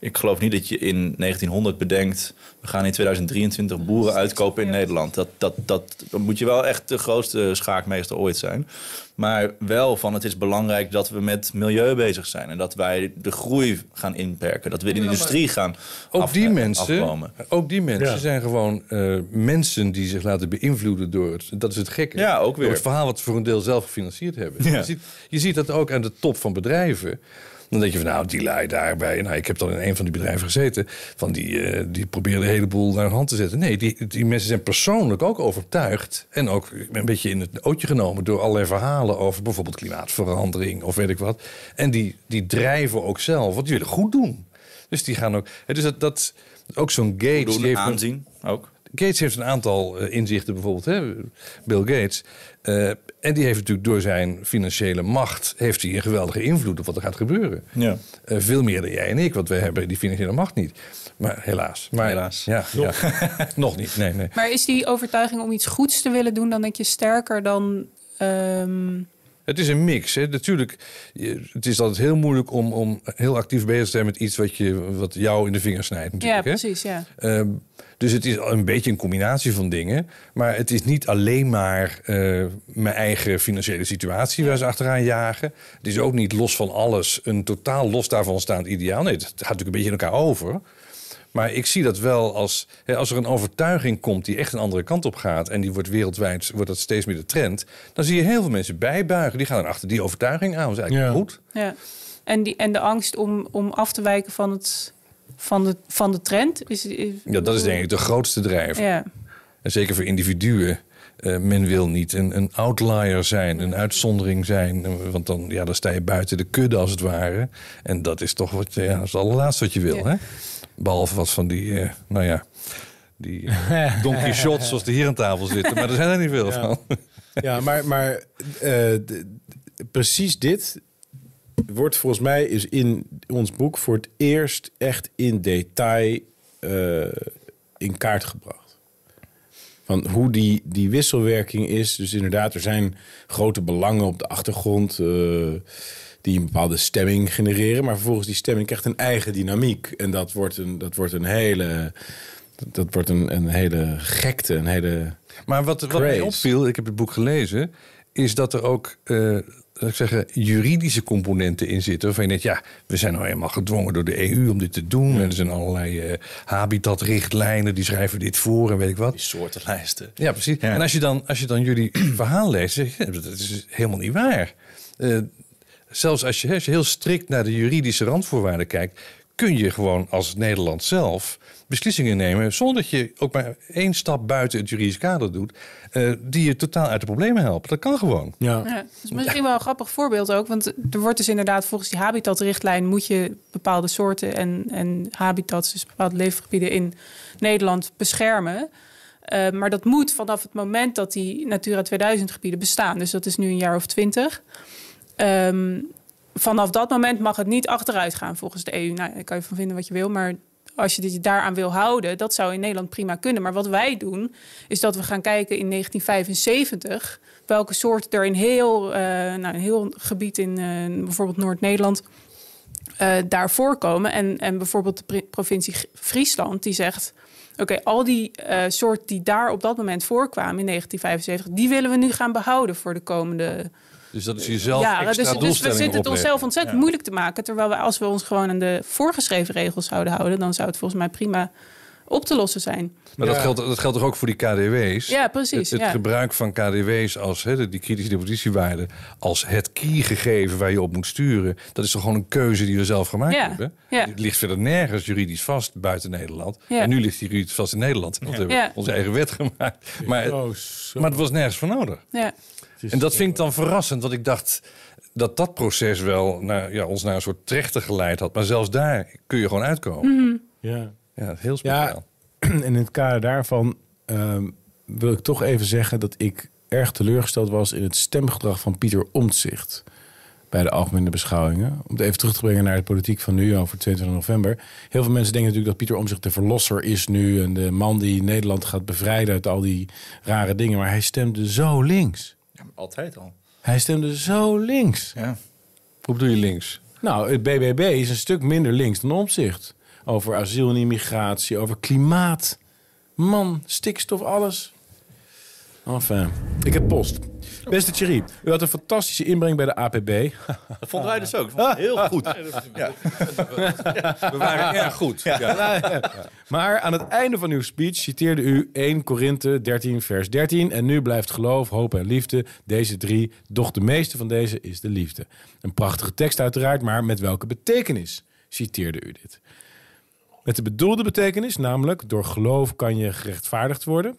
Ik geloof niet dat je in 1900 bedenkt... we gaan in 2023 boeren uitkopen in Nederland. Dat, dat, dat, dan moet je wel echt de grootste schaakmeester ooit zijn. Maar wel van het is belangrijk dat we met milieu bezig zijn... en dat wij de groei gaan inperken. Dat we de industrie gaan Ook af- die mensen, afbomen. ook die mensen Ja. zijn gewoon eh, mensen die zich laten beïnvloeden door het. Dat is het gekke. Ja, ook weer. Door het verhaal wat ze voor een deel zelf gefinancierd hebben. Ja. Je, ziet, je ziet dat ook aan de top van bedrijven. Dan denk je van, nou, die lui daarbij. Nou, ik heb dan in een van die bedrijven gezeten. Van die, eh, die proberen een heleboel naar hun hand te zetten. Nee, die, die mensen zijn persoonlijk ook overtuigd. En ook een beetje in het ootje genomen door allerlei verhalen over bijvoorbeeld klimaatverandering of weet ik wat. En die, die drijven ook zelf, want die willen goed doen. Dus die gaan ook. Is dat, dat ook zo'n Gates. Doen, die heeft een- aanzien ook. Gates heeft een aantal eh, inzichten, bijvoorbeeld hè, Bill Gates. Eh, en die heeft natuurlijk door zijn financiële macht... heeft hij een geweldige invloed op wat er gaat gebeuren. Ja. Eh, veel meer dan jij en ik, want wij hebben die financiële macht niet. Maar helaas. Maar, Helaas. Ja, ja. Nog niet, nee, nee. Maar is die overtuiging om iets goeds te willen doen, dan denk je sterker dan. ehm, Het is een mix. Hè. Natuurlijk, het is altijd heel moeilijk om, om heel actief bezig te zijn met iets wat, je, wat jou in de vingers snijdt. ja, Natuurlijk, hè. precies. Ja. Ehm, dus het is een beetje een combinatie van dingen. Maar het is niet alleen maar eh, mijn eigen financiële situatie waar ze achteraan jagen. Het is ook niet los van alles een totaal los daarvan staand ideaal. Nee, het gaat natuurlijk een beetje in elkaar over. Maar ik zie dat wel als, hè, als er een overtuiging komt die echt een andere kant op gaat. en die wordt wereldwijd wordt dat steeds meer de trend. dan zie je heel veel mensen bijbuigen. Die gaan dan achter die overtuiging aan. Dat is eigenlijk Ja. goed. Ja. En, die, en de angst om, om af te wijken van, het, van, de, van de trend is. is Ja, dat is denk ik de grootste drijver. Ja. En zeker voor individuen. Eh, men wil niet een, een outlier zijn, een uitzondering zijn. eh, Want dan, ja, dan sta je buiten de kudde als het ware. En dat is toch wat, je- ja, dat is het allerlaatste wat je wil. Ja. Hè? Behalve wat van die, eh, nou ja, die Don Quixote zoals er hier aan tafel zitten. Maar er zijn er niet veel Ja. van. Ja, maar, maar eh, precies dit wordt volgens mij is in ons boek voor het eerst echt in detail in kaart gebracht. Van hoe die, die wisselwerking is. Dus inderdaad, er zijn grote belangen op de achtergrond eh, die een bepaalde stemming genereren. Maar vervolgens die stemming krijgt een eigen dynamiek. En dat wordt een, dat wordt een hele. Dat wordt een, een hele gekte, een hele. Maar wat, wat mij opviel, ik heb het boek gelezen, is dat er ook, laat ik zeggen, juridische componenten in zitten. Waarvan je denkt, ja, we zijn nou eenmaal gedwongen door de EU om dit te doen. En er zijn allerlei eh, habitatrichtlijnen, die schrijven dit voor en weet ik wat. Die soortenlijsten. Ja, precies. Ja. En als je, dan, als je dan jullie verhaal leest, zeg je, dat is helemaal niet waar. Eh, zelfs als je, als je heel strikt naar de juridische randvoorwaarden kijkt, kun je gewoon als Nederland zelf beslissingen nemen zonder dat je ook maar één stap buiten het juridisch kader doet, eh, die je totaal uit de problemen helpen. Dat kan gewoon. Ja. Ja, dat is misschien wel een grappig voorbeeld ook. Want er wordt dus inderdaad volgens die habitatrichtlijn... moet je bepaalde soorten en, en habitats, dus bepaalde leefgebieden in Nederland beschermen. Eh, maar dat moet vanaf het moment dat die Natura 2000 gebieden bestaan. Dus dat is nu een jaar of twintig. Ehm, vanaf dat moment mag het niet achteruit gaan volgens de EU. Nou, daar kan je van vinden wat je wil, maar als je dit daaraan wil houden, dat zou in Nederland prima kunnen. Maar wat wij doen, is dat we gaan kijken in 1975 welke soorten er in heel, eh, nou, een heel gebied in eh, bijvoorbeeld Noord-Nederland eh, daar voorkomen. En, en bijvoorbeeld de provincie Friesland die zegt. Oké, al die soorten die daar op dat moment voorkwamen in 1975, die willen we nu gaan behouden voor de komende Dus dat is jezelf ja, extra dus, dus we zitten het onszelf ontzettend Ja. moeilijk te maken. Terwijl we, als we ons gewoon aan de voorgeschreven regels zouden houden, dan zou het volgens mij prima op te lossen zijn. Maar dat, geldt, dat geldt toch ook voor die KDW's? Ja, precies, Het, het ja. gebruik van KDW's als hè, die kritische depositiewaarde... als het key-gegeven waar je op moet sturen... dat is toch gewoon een keuze die we zelf gemaakt Ja, hebben? ja. Het ligt verder nergens juridisch vast buiten Nederland. Ja. En nu ligt die juridisch vast in Nederland. Want we hebben Ja. onze eigen wet gemaakt. Maar, Oh, maar het was nergens voor nodig. Ja. En dat vind ik dan verrassend, want ik dacht dat dat proces wel naar, ja, ons naar een soort trechter geleid had. Maar zelfs daar kun je gewoon uitkomen. Ja. Ja, heel Ja, speciaal. en in het kader daarvan ehm, wil ik toch even zeggen dat ik erg teleurgesteld was in het stemgedrag van Pieter Omtzigt bij de algemene beschouwingen. Om het even terug te brengen naar de politiek van nu over 22 november. Heel veel mensen denken natuurlijk dat Pieter Omtzigt de verlosser is nu en de man die Nederland gaat bevrijden uit al die rare dingen. Maar hij stemde zo links. Ja, altijd al. Hij stemde zo links. Ja. Hoe bedoel je links? Nou, het BBB is een stuk minder links dan Omtzigt. Over asiel en immigratie, over klimaat. Man, stikstof, alles. Enfin, ik heb post. Beste Thierry, u had een fantastische inbreng bij de APB. Dat vonden wij dus ook. Ik vond het heel goed. Ja. We waren erg goed. Maar aan het einde van uw speech citeerde u 1 Korinthe 13 vers 13. En nu blijft geloof, hoop en liefde. Deze drie, doch de meeste van deze is de liefde. Een prachtige tekst uiteraard, maar met welke betekenis citeerde u dit? Met de bedoelde betekenis, namelijk door geloof kan je gerechtvaardigd worden.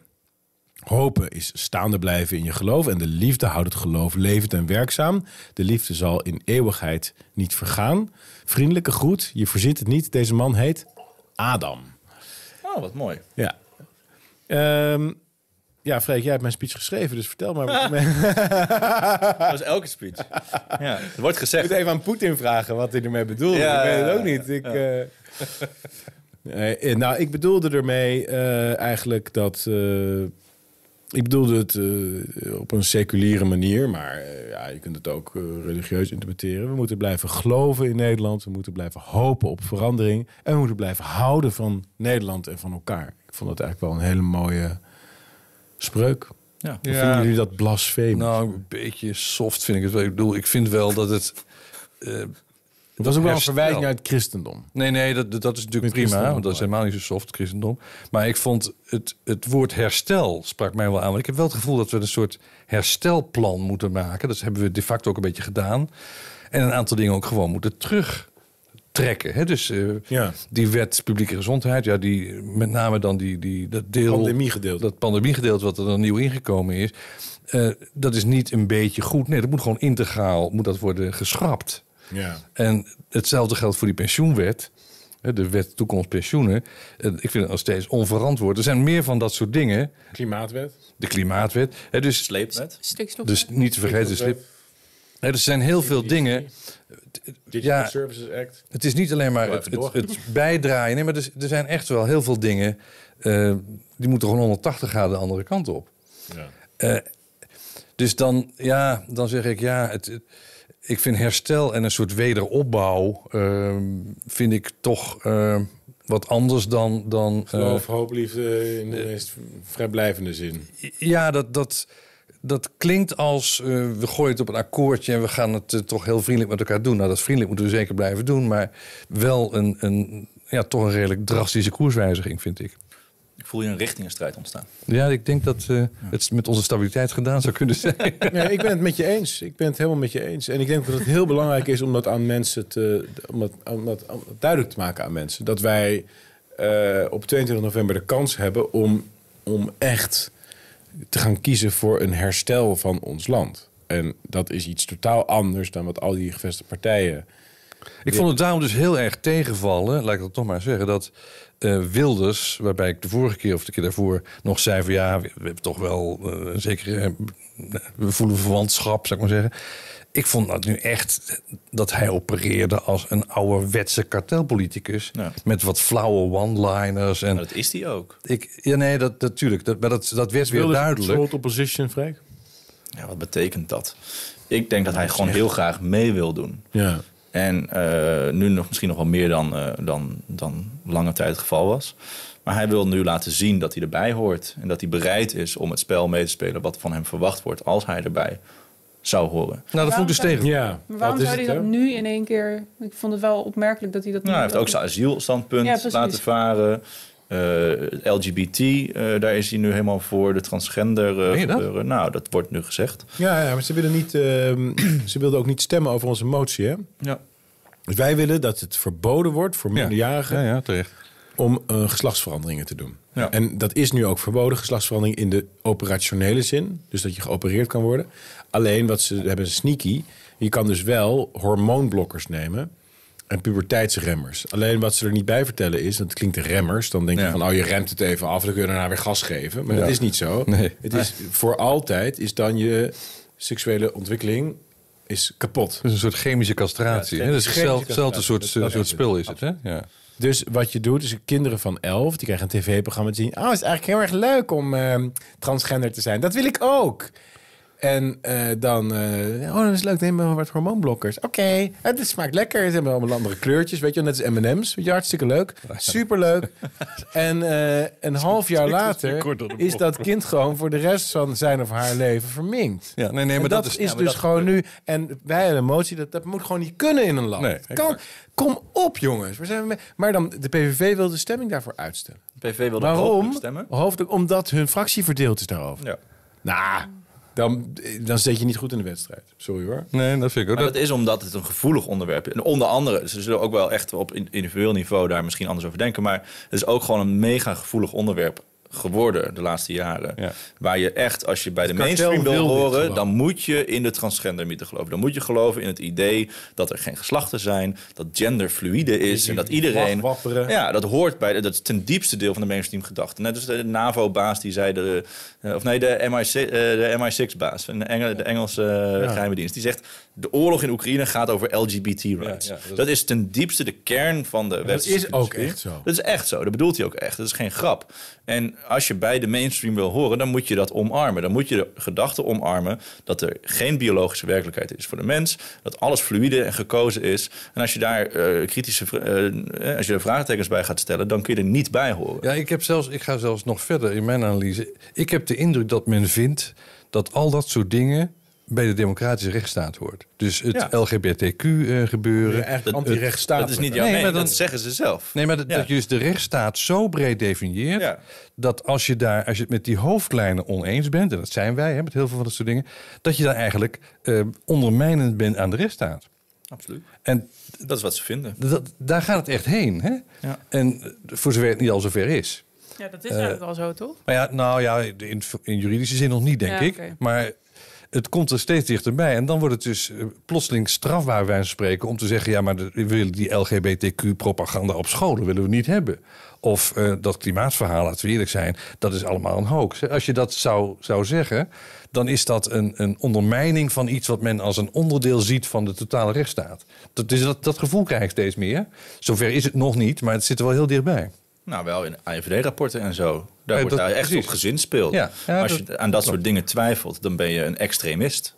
Hopen is staande blijven in je geloof en de liefde houdt het geloof levend en werkzaam. De liefde zal in eeuwigheid niet vergaan. Vriendelijke groet, je verzint het niet. Deze man heet Adam. Oh, wat mooi. Ja. Ehm, ja, Freek, jij hebt mijn speech geschreven, dus vertel maar. wat ermee- Dat is elke speech. Ja, er wordt Ik gezegd... moet even aan Poetin vragen wat hij ermee bedoelde. Ja, ik weet het ook niet. Ik, eh, nee, eh, nou, ik bedoelde ermee eh, eigenlijk dat... ik bedoelde het eh, op een seculiere manier, maar eh, ja, je kunt het ook eh, religieus interpreteren. We moeten blijven geloven in Nederland. We moeten blijven hopen op verandering. En we moeten blijven houden van Nederland en van elkaar. Ik vond dat eigenlijk wel een hele mooie spreuk. Ja. Of vinden jullie dat blasfemisch? Nou, een beetje soft vind ik het wel. Ik bedoel, ik vind wel dat het... dat was ook wel een verwijzing naar het christendom. Nee, nee, dat, dat is natuurlijk Met prima. Want dat is helemaal niet zo soft, christendom. Maar ik vond het, het woord herstel sprak mij wel aan. Want ik heb wel het gevoel dat we een soort herstelplan moeten maken. Dat hebben we de facto ook een beetje gedaan. En een aantal dingen ook gewoon moeten terugtrekken. Hè? Dus eh, Ja. die wet publieke gezondheid, ja, die, met name dan die, die, dat deel... Pandemiegedeelte. Dat pandemiegedeelte wat er dan nieuw ingekomen is. eh, dat is niet een beetje goed. Nee, dat moet gewoon integraal moet dat worden geschrapt. Ja. En hetzelfde geldt voor die pensioenwet. hè, De wet toekomst pensioenen. Eh, Ik vind het nog steeds onverantwoord. Er zijn meer van dat soort dingen. Klimaatwet. De klimaatwet. hè, Dus, Sleepwet. Stikstof. dus niet te vergeten. de slip. Hè, Er zijn heel veel dingen. Digital Ja. Services Act. Het is niet alleen maar het, het, bijdraaien. Nee, maar er, er zijn echt wel heel veel dingen. eh, die moeten gewoon 180 graden de andere kant op. Ja. Eh, dus dan, ja, dan zeg ik ja, het, het- ik vind herstel en een soort wederopbouw ehm, vind ik toch ehm, wat anders dan. dan eh, Geloof, hoop, liefde in de meest vrijblijvende zin. ja, dat, dat, dat klinkt als eh, we gooien het op een akkoordje en we gaan het eh, toch heel vriendelijk met elkaar doen. Nou, dat vriendelijk moeten we zeker blijven doen, maar wel een, een ja, toch een redelijk drastische koerswijziging, vind ik. Voel hier een richtingenstrijd ontstaan. Ja, ik denk dat eh, het met onze stabiliteit gedaan zou kunnen zijn. Nee, ik ben het met je eens. Ik ben het helemaal met je eens. En ik denk dat het heel belangrijk is om dat aan mensen te, om dat, om dat, om dat duidelijk te maken aan mensen. Dat wij eh, op 22 november de kans hebben om, om echt te gaan kiezen voor een herstel van ons land. En dat is iets totaal anders dan wat al die gevestigde partijen. Ik vond het daarom dus heel erg tegenvallen, laat ik dat toch maar zeggen, dat eh, Wilders, waarbij ik de vorige keer of de keer daarvoor nog zei van ja, we, we hebben toch wel eh, een zekere, eh, we voelen verwantschap, zou ik maar zeggen. Ik vond dat nu echt dat hij opereerde als een ouderwetse kartelpoliticus Ja. met wat flauwe one-liners en Maar dat is die ook. ik, ja nee, dat natuurlijk, dat, maar dat, dat werd weer duidelijk. Sold opposition, Freek? Ja, wat betekent dat? Ik denk dat hij gewoon heel graag mee wil doen. Ja. En eh, nu nog misschien nog wel meer dan, eh, dan, dan lange tijd het geval was. Maar hij wil nu laten zien dat hij erbij hoort. En dat hij bereid is om het spel mee te spelen wat van hem verwacht wordt als hij erbij zou horen. Nou, dat vond ik dus tegen. Ja. Maar waarom Wat is zou hij het, dat nu in één keer... Ik vond het wel opmerkelijk dat hij dat... Nou, hij heeft ook zijn asielstandpunt Ja, precies. laten varen. Eh, LGBT, eh, daar is hij nu helemaal voor. De transgender eh, dat? gebeuren. Nou, dat wordt nu gezegd. Ja, ja, maar ze willen niet. ehm, ze wilden ook niet stemmen over onze motie, hè? Ja. Dus wij willen dat het verboden wordt voor minderjarigen Ja, ja, terecht. om eh, geslachtsveranderingen te doen. Ja. En dat is nu ook verboden, geslachtsverandering in de operationele zin. Dus dat je geopereerd kan worden. Alleen wat ze hebben ze sneaky. Je kan dus wel hormoonblokkers nemen en puberteitsremmers. Alleen wat ze er niet bij vertellen is, dat klinkt de remmers. Dan denk je Ja. van, oh je remt het even af, dan kun je daarna weer gas geven. Maar Ja. dat is niet zo. Nee. Het is voor altijd is dan je seksuele ontwikkeling is kapot. Is een soort chemische castratie. Ja, het dat is hetzelfde, soort, dat soort spul is het, hè? Ja. Dus wat je doet, is kinderen van 11, die krijgen een tv-programma te zien. Oh, het is eigenlijk heel erg leuk om ehm, transgender te zijn. Dat wil ik ook. En eh, dan, eh, oh, dat is leuk, neem maar wat hormoonblokkers. Oké, het smaakt lekker. Ze hebben allemaal andere kleurtjes, weet je, net als M&M's. Weet je, hartstikke leuk. Superleuk. En eh, een half jaar later de is dat kind gewoon voor de rest van zijn of haar leven verminkt. Ja, nee, nee, maar dat, dat is- is ja, maar dus dat gewoon nu. En wij hebben een motie dat dat moet gewoon niet kunnen in een land. Nee, kan, kom op, jongens. Waar zijn we mee? Maar dan de PVV wil de stemming daarvoor uitstellen. PV wilde ook Waarom? stemmen. Hoofdelijk omdat hun fractie verdeeld is daarover. Ja. Nou, dan, dan zit je niet goed in de wedstrijd. Sorry hoor. Nee, dat vind ik ook. Maar Dat, dat is omdat het een gevoelig onderwerp is. En onder andere, ze zullen ook wel echt op individueel niveau daar misschien anders over denken. Maar het is ook gewoon een mega gevoelig onderwerp geworden de laatste jaren. Ja. Waar je echt, als je bij de mainstream wil horen, dan moet je in de transgender mythe geloven. Dan moet je geloven in het idee dat er geen geslachten zijn, dat gender fluïde is en dat iedereen. Ja, dat hoort bij. Dat is ten diepste deel van de mainstream gedachte. Net als de NAVO-baas die zei de, eh, of nee, de MI6, eh, de MI6-baas, de, Engel, de Engelse eh, geheime dienst, die zegt de oorlog in Oekraïne gaat over LGBT rights. Ja, ja, dat dat, is- ten diepste de kern van de Dat is ook echt zo. Dat is echt zo. Dat bedoelt hij ook echt. Dat is geen grap. En als je bij de mainstream wil horen, dan moet je dat omarmen. Dan moet je de gedachte omarmen dat er geen biologische werkelijkheid is voor de mens. Dat alles fluïde en gekozen is. En als je daar eh, kritische vra- eh, als je er vraagtekens bij gaat stellen, dan kun je er niet bij horen. Ja, ik, heb zelfs, ik ga zelfs nog verder in mijn analyse. Ik heb de indruk dat men vindt dat al dat soort dingen bij de democratische rechtsstaat hoort. Dus het Ja. LGBTQ-gebeuren. Ja, echt Dat- anti-rechtsstaat. Dat is niet jouw Nee, mening, maar dan- dat zeggen ze zelf. Nee, maar dat, Ja. dat je dus de rechtsstaat zo breed definieert... Ja. dat als je, daar, als je het met die hoofdlijnen oneens bent... en dat zijn wij hè, met heel veel van dat soort dingen... dat je dan eigenlijk eh, ondermijnend bent aan de rechtsstaat. Absoluut. En Dat is wat ze vinden. dat, daar gaat het echt heen. Hè? Ja. En eh, voor zover het niet al zover is. Ja, dat is eigenlijk al zo, toch? Maar ja, nou ja, in, in juridische zin nog niet, denk Ja, ik. Maar het komt er steeds dichterbij. En dan wordt het dus eh, plotseling strafbaar, spreken... om te zeggen, ja, maar we willen die LGBTQ-propaganda op scholen willen we niet hebben. Of eh, dat klimaatverhaal, laten we eerlijk zijn, dat is allemaal een hoax. Als je dat zou, zou zeggen, dan is dat een, een ondermijning van iets... wat men als een onderdeel ziet van de totale rechtsstaat. Dat, dus dat, dat gevoel krijg ik steeds meer. Zover is het nog niet, maar het zit er wel heel dichtbij. Nou, wel in AIVD-rapporten en zo. Daar Ja, wordt dat- daar echt precies. op gezinspeeld. Ja, ja, Als je dat- aan dat soort dingen twijfelt, dan ben je een extremist.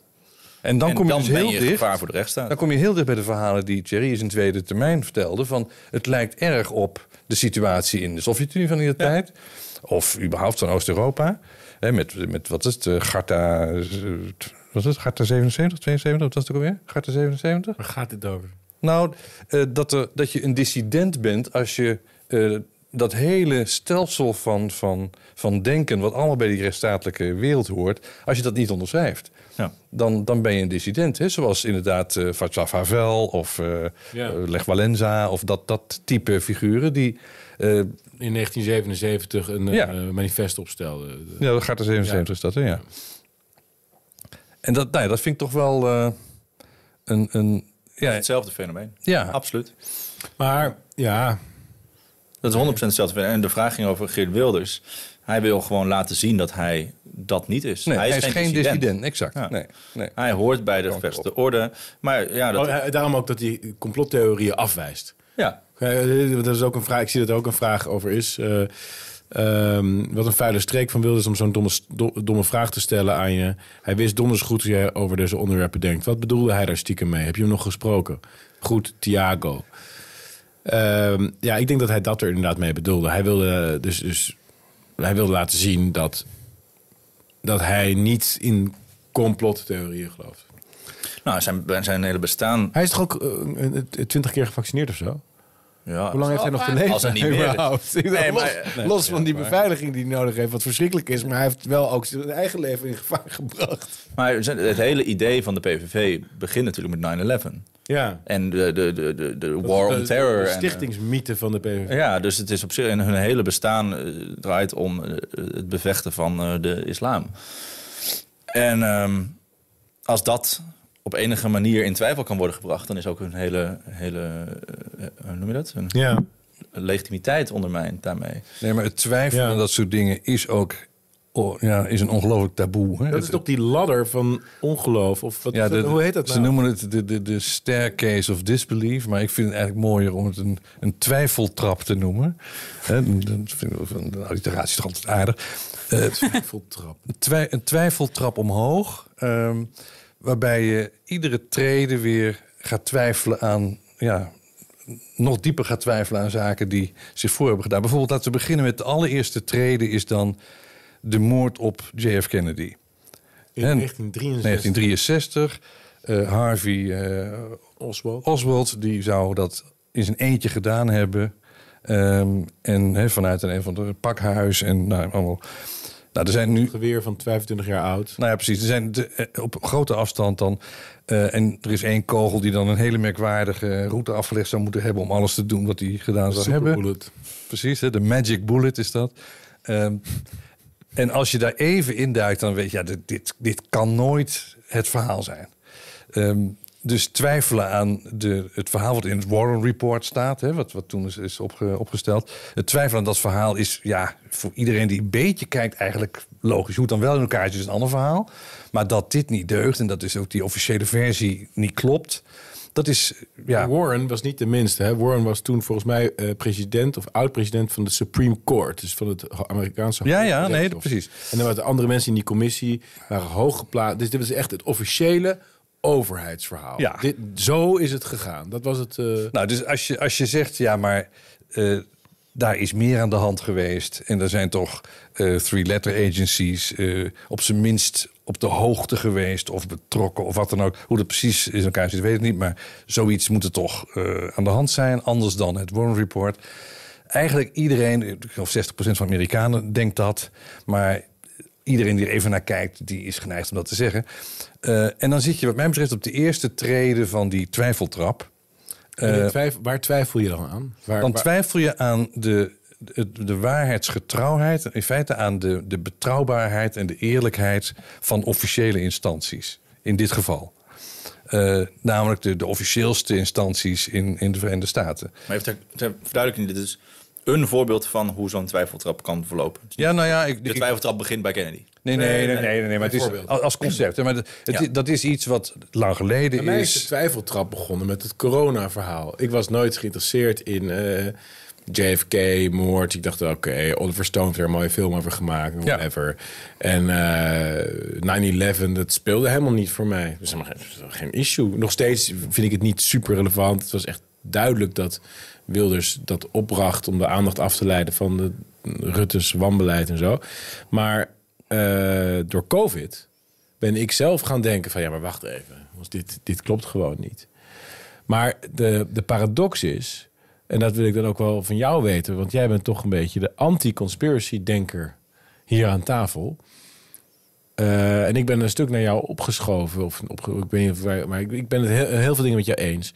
En dan en kom je dan dus ben heel je dicht... gevaar voor de rechtsstaat. Dan kom je heel dicht bij de verhalen die Thierry in zijn tweede termijn vertelde. Van het lijkt erg op de situatie in de Sovjet-Unie van die tijd. Of überhaupt van Oost-Europa. Hè, met, met wat is het? eh, Garta. eh, Wat is het? Garta 77, 72? Wat was het ook alweer? Garta 77? Waar gaat dit over? Nou, eh, dat, er, dat je een dissident bent als je eh, dat hele stelsel van, van, van denken, wat allemaal bij die rechtsstatelijke wereld hoort, als je dat niet onderschrijft. Ja. Dan, dan ben je een dissident. Hè? Zoals inderdaad eh Václav Havel of eh Ja. eh, Lech Walenza of dat, dat type figuren die... eh In 1977 een eh, Ja. eh, manifest opstelde. ja, dat gaat er 77 is dat, hè? ja. En dat, nou ja, dat vind ik toch wel eh, een... een ja, Hetzelfde fenomeen. ja, Absoluut. Maar ja, Dat is 100% hetzelfde. En de vraag ging over Geert Wilders. Hij wil gewoon laten zien dat hij dat niet is. nee, hij is, geen dissident. dissident. Exact. Ja. Nee, nee. Hij hoort bij de gevestigde orde. Maar ja, dat, Oh, hij- daarom ook dat hij complottheorieën afwijst. ja. Eh, Dat is ook een vraag. Ik zie dat er ook een vraag over is. Eh, ehm, wat een vuile streek van Wilders om zo'n domme, do- domme vraag te stellen aan je. Hij wist donders goed hoe jij over deze onderwerpen denkt. Wat bedoelde hij daar stiekem mee? Heb je hem nog gesproken? Goed, Thiago. Ehm, ja, ik denk dat hij dat er inderdaad mee bedoelde. Hij wilde dus, dus hij wilde laten zien dat, dat hij niet in complottheorieën gelooft. Nou, zijn, zijn hele bestaan... Hij is toch ook twintig keer gevaccineerd of zo? Ja, Hoe lang heeft hij nog te leven? Als het niet meer is. Nee, los, van die beveiliging die hij nodig heeft, wat verschrikkelijk is. Maar hij heeft wel ook zijn eigen leven in gevaar gebracht. Maar het hele idee van de PVV begint natuurlijk met 9-11. Ja. En de, de, de, de, de war De- on terror. De en, eh, stichtingsmythe van de PVV. Ja, dus het is op zich en hun hele bestaan eh, draait om eh, het bevechten van eh, de islam. En ehm, als dat op enige manier in twijfel kan worden gebracht, dan is ook hun hele, hele hoe noem je dat? Hun Ja. legitimiteit ondermijnd daarmee. Nee, maar het twijfelen Ja. aan dat soort dingen is ook oh, ja, is een ongelooflijk taboe. Hè? Dat is toch die ladder van ongeloof? Of wat, ja, de- hoe heet dat Ze nou? noemen het de, de, de staircase of disbelief. Maar ik vind het eigenlijk mooier om het een, een twijfeltrap te noemen. Dat vind ik de alliteratie toch altijd aardig. Eh, Twijfeltrap. een twij- een twijfeltrap omhoog. ehm, waarbij je iedere trede weer gaat twijfelen aan... Ja, nog dieper gaat twijfelen aan zaken die zich voor hebben gedaan. Bijvoorbeeld laten we beginnen met de allereerste trede... is dan de moord op JF Kennedy. In En 1963. 1963. eh, Harvey eh, Oswald. Oswald die zou dat in zijn eentje gedaan hebben. Ehm, en hè, vanuit een, een van de pakhuis. En nou, allemaal. Nou, er zijn nu. Geweer van 25 jaar oud. Nou ja, precies. Er zijn de- eh, op grote afstand dan. en er is één kogel die dan een hele merkwaardige route afgelegd zou moeten hebben. om alles te doen wat hij gedaan zou hebben. Precies, hè, de magic bullet is dat. Ehm, en als je daar even induikt, dan weet je, ja, dit, dit, dit kan nooit het verhaal zijn. Ehm, dus twijfelen aan de, het verhaal wat in het Warren Report staat, hè, wat, wat toen is, is opge- opgesteld. Het twijfelen aan dat verhaal is ja, voor iedereen die een beetje kijkt eigenlijk logisch. Hoe dan wel in elkaar zit is een ander verhaal. Maar dat dit niet deugt en dat dus ook die officiële versie niet klopt, dat is ja, Warren was niet de minste. Hè? Warren was toen volgens mij eh, president of oud-president van de Supreme Court. Dus van het Amerikaanse Ja, ja, nee, precies. En dan waren de andere mensen in die commissie waren hoog geplaatst. Dus dit was echt het officiële overheidsverhaal. Ja. Dit, zo is het gegaan. Dat was het... eh, Nou, dus als je, als je zegt, ja, maar eh, daar is meer aan de hand geweest. En er zijn toch three-letter agencies op zijn minst op de hoogte geweest of betrokken of wat dan ook. Hoe dat precies in elkaar zit, weet ik niet. Maar zoiets moet er toch eh, aan de hand zijn. Anders dan het Warren Report. Eigenlijk iedereen, geloof 60% van de Amerikanen denkt dat. Maar iedereen die er even naar kijkt, die is geneigd om dat te zeggen. Eh, en dan zit je wat mij betreft op de eerste treden van die twijfeltrap. Eh, waar twijfel je dan aan? Waar, dan waar- twijfel je aan de, de, de waarheidsgetrouwheid, in feite aan de, de betrouwbaarheid en de eerlijkheid van officiële instanties. In dit geval. Eh, namelijk de, de officieelste instanties in, in de Verenigde Staten. Maar even ter, ter verduidelijking, dit is een voorbeeld van hoe zo'n twijfeltrap kan verlopen. Ja, nou ja, ik, De ik- twijfeltrap begint bij Kennedy. nee, nee, nee, nee, nee, nee, maar het is als concept. hè, Maar het, het- Ja. dat is iets wat lang geleden Bij mij is de is. twijfeltrap begonnen met het corona-verhaal. Ik was nooit geïnteresseerd in eh, JFK, moord. Ik dacht, oké, Oliver Stone heeft er een mooie film over gemaakt. Ja. Whatever. En eh 9-11, dat speelde helemaal niet voor mij. Dus helemaal geen, geen issue. Nog steeds vind ik het niet super relevant. Het was echt duidelijk dat Wilders dat opbracht... om de aandacht af te leiden van de Rutte's wanbeleid en zo. Maar eh, door COVID ben ik zelf gaan denken van... ja, maar wacht even. Dit, dit klopt gewoon niet. Maar de, de paradox is, en dat wil ik dan ook wel van jou weten, want jij bent toch een beetje de anti-conspiracy-denker hier aan tafel. Eh, en ik ben een stuk naar jou opgeschoven, of opge ik maar ik, ik ben het heel, heel veel dingen met jou eens.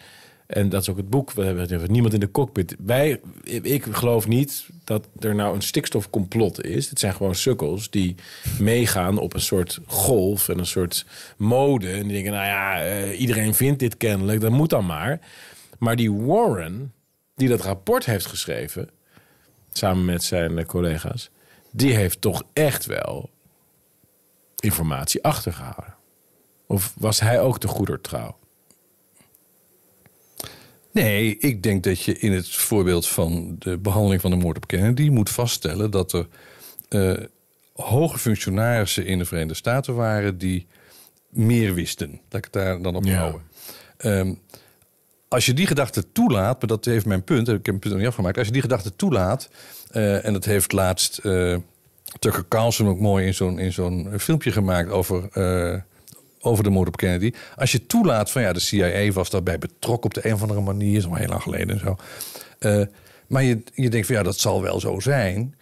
En dat is ook het boek. We hebben het niemand in de cockpit. Wij, ik geloof niet dat er nou een stikstofcomplot is. Het zijn gewoon sukkels die meegaan op een soort golf en een soort mode. En die denken, nou ja, eh, iedereen vindt dit kennelijk, dat moet dan maar. Maar die Warren, die dat rapport heeft geschreven, samen met zijn collega's, die heeft toch echt wel informatie achtergehouden. Of was hij ook de goedertrouw? Nee, ik denk dat je in het voorbeeld van de behandeling van de moord op Kennedy moet vaststellen dat er eh, hoge functionarissen in de Verenigde Staten waren die meer wisten. Laat ik het daar dan op Ja. houden. Als je die gedachte toelaat, maar dat heeft mijn punt, ik heb mijn punt nog niet afgemaakt. Als je die gedachte toelaat, eh, en dat heeft laatst eh, Tucker Carlson ook mooi in zo'n in zo'n filmpje gemaakt over, eh, over de moord op Kennedy. Als je toelaat van ja, de CIA was daarbij betrokken op de een of andere manier, is al heel lang geleden en zo. Maar je, je denkt van ja, dat zal wel zo zijn.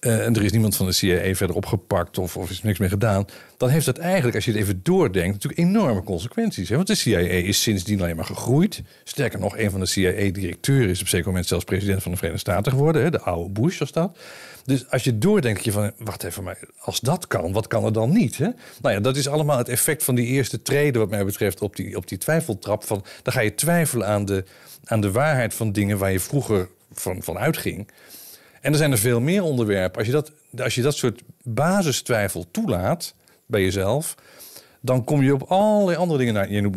Eh, en er is niemand van de CIA verder opgepakt of, of is niks meer gedaan. Dan heeft dat eigenlijk, als je het even doordenkt, natuurlijk enorme consequenties. Hè? Want de CIA is sindsdien alleen maar gegroeid. Sterker nog, een van de CIA-directeuren is op zeker moment zelfs president van de Verenigde Staten geworden. Hè? De oude Bush was dat. Dus als je doordenkt, je van, wacht even, maar als dat kan, wat kan er dan niet? Hè? Nou ja, dat is allemaal het effect van die eerste treden, wat mij betreft, op die, op die twijfeltrap. Van, dan ga je twijfelen aan de, aan de waarheid van dingen waar je vroeger van, van uitging. En er zijn er veel meer onderwerpen. Als je dat, als je dat soort basistwijfel toelaat bij jezelf, dan kom je op allerlei andere dingen. Nou, je noemt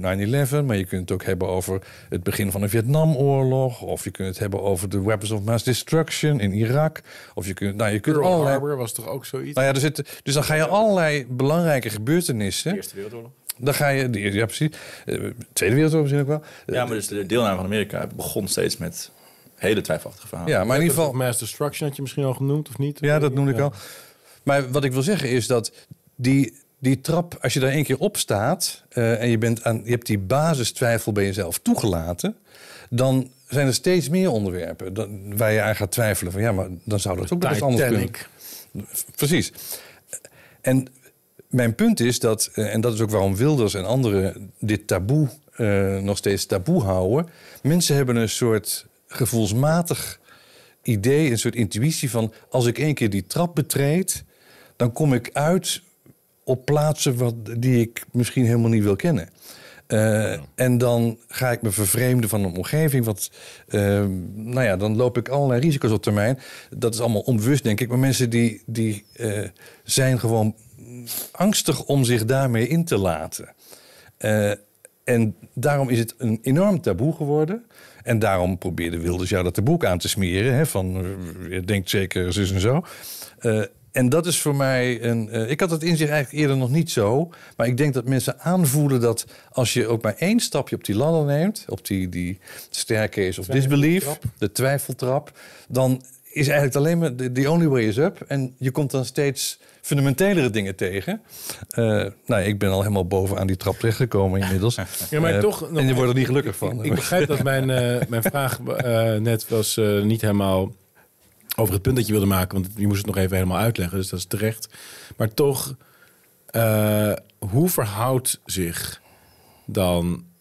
9-11, maar je kunt het ook hebben over het begin van de Vietnamoorlog. Of je kunt het hebben over de weapons of mass destruction in Irak. Of je kunt, nou, je kunt Pearl allerlei. Harbor was toch ook zoiets? Nou ja, er dus dan ga je allerlei belangrijke gebeurtenissen. Eerste Wereldoorlog. Dan ga je, ja precies. Eh, Tweede Wereldoorlog misschien ook wel. Ja, maar dus de deelname van Amerika begon steeds met hele twijfelachtige verhalen. Ja, maar in ieder geval. Mass Destruction had je misschien al genoemd, of niet? Ja, dat noemde ik al. Maar wat ik wil zeggen is dat die, die trap, als je daar één keer op staat eh, en je, bent aan, je hebt die basistwijfel bij jezelf toegelaten, dan zijn er steeds meer onderwerpen dan, waar je aan gaat twijfelen. Van ja, maar dan zou dat ook nog eens anders kunnen. Precies. En mijn punt is dat, eh, en dat is ook waarom Wilders en anderen dit taboe eh, nog steeds taboe houden. Mensen hebben een soort gevoelsmatig idee, een soort intuïtie van... als ik één keer die trap betreed, dan kom ik uit op plaatsen wat, die ik misschien helemaal niet wil kennen. Uh, En dan ga ik me vervreemden van een omgeving. Wat, uh, nou ja, dan loop ik allerlei risico's op termijn. Dat is allemaal onbewust, denk ik. Maar mensen die, die uh, zijn gewoon angstig om zich daarmee in te laten. en daarom is het een enorm taboe geworden. En daarom probeerde Wilders jou dat boek aan te smeren. Hè, van, je denkt zeker zus en zo. En dat is voor mij een. Uh, ik had het inzicht eigenlijk eerder nog niet zo. Maar ik denk dat mensen aanvoelen dat als je ook maar één stapje op die ladder neemt, op die, die staircase of disbelief, de twijfeltrap, dan is eigenlijk alleen maar the only way is up. En je komt dan steeds fundamentelere dingen tegen. Uh, nou, ik ben al helemaal bovenaan die trap terechtgekomen inmiddels. Ja, maar uh, toch. en je wordt er niet gelukkig van. Ik, ik begrijp dat mijn, uh, mijn vraag net was niet helemaal over het punt dat je wilde maken, want je moest het nog even helemaal uitleggen, dus dat is terecht. Maar toch, hoe verhoudt zich dan.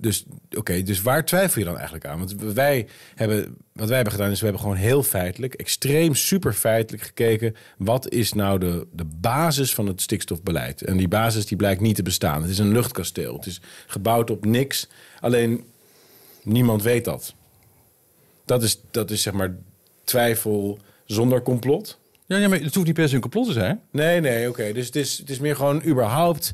Dus oké, dus waar twijfel je dan eigenlijk aan? Want wij hebben, wat wij hebben gedaan, is we hebben gewoon heel feitelijk, extreem super feitelijk gekeken. Wat is nou de, de basis van het stikstofbeleid? En die basis die blijkt niet te bestaan. Het is een luchtkasteel. Het is gebouwd op niks. Alleen niemand weet dat. Dat is, dat is zeg maar twijfel zonder complot. Ja, ja, maar het hoeft niet per se een complot te zijn. Nee, nee, oké. Dus het is, het is meer gewoon überhaupt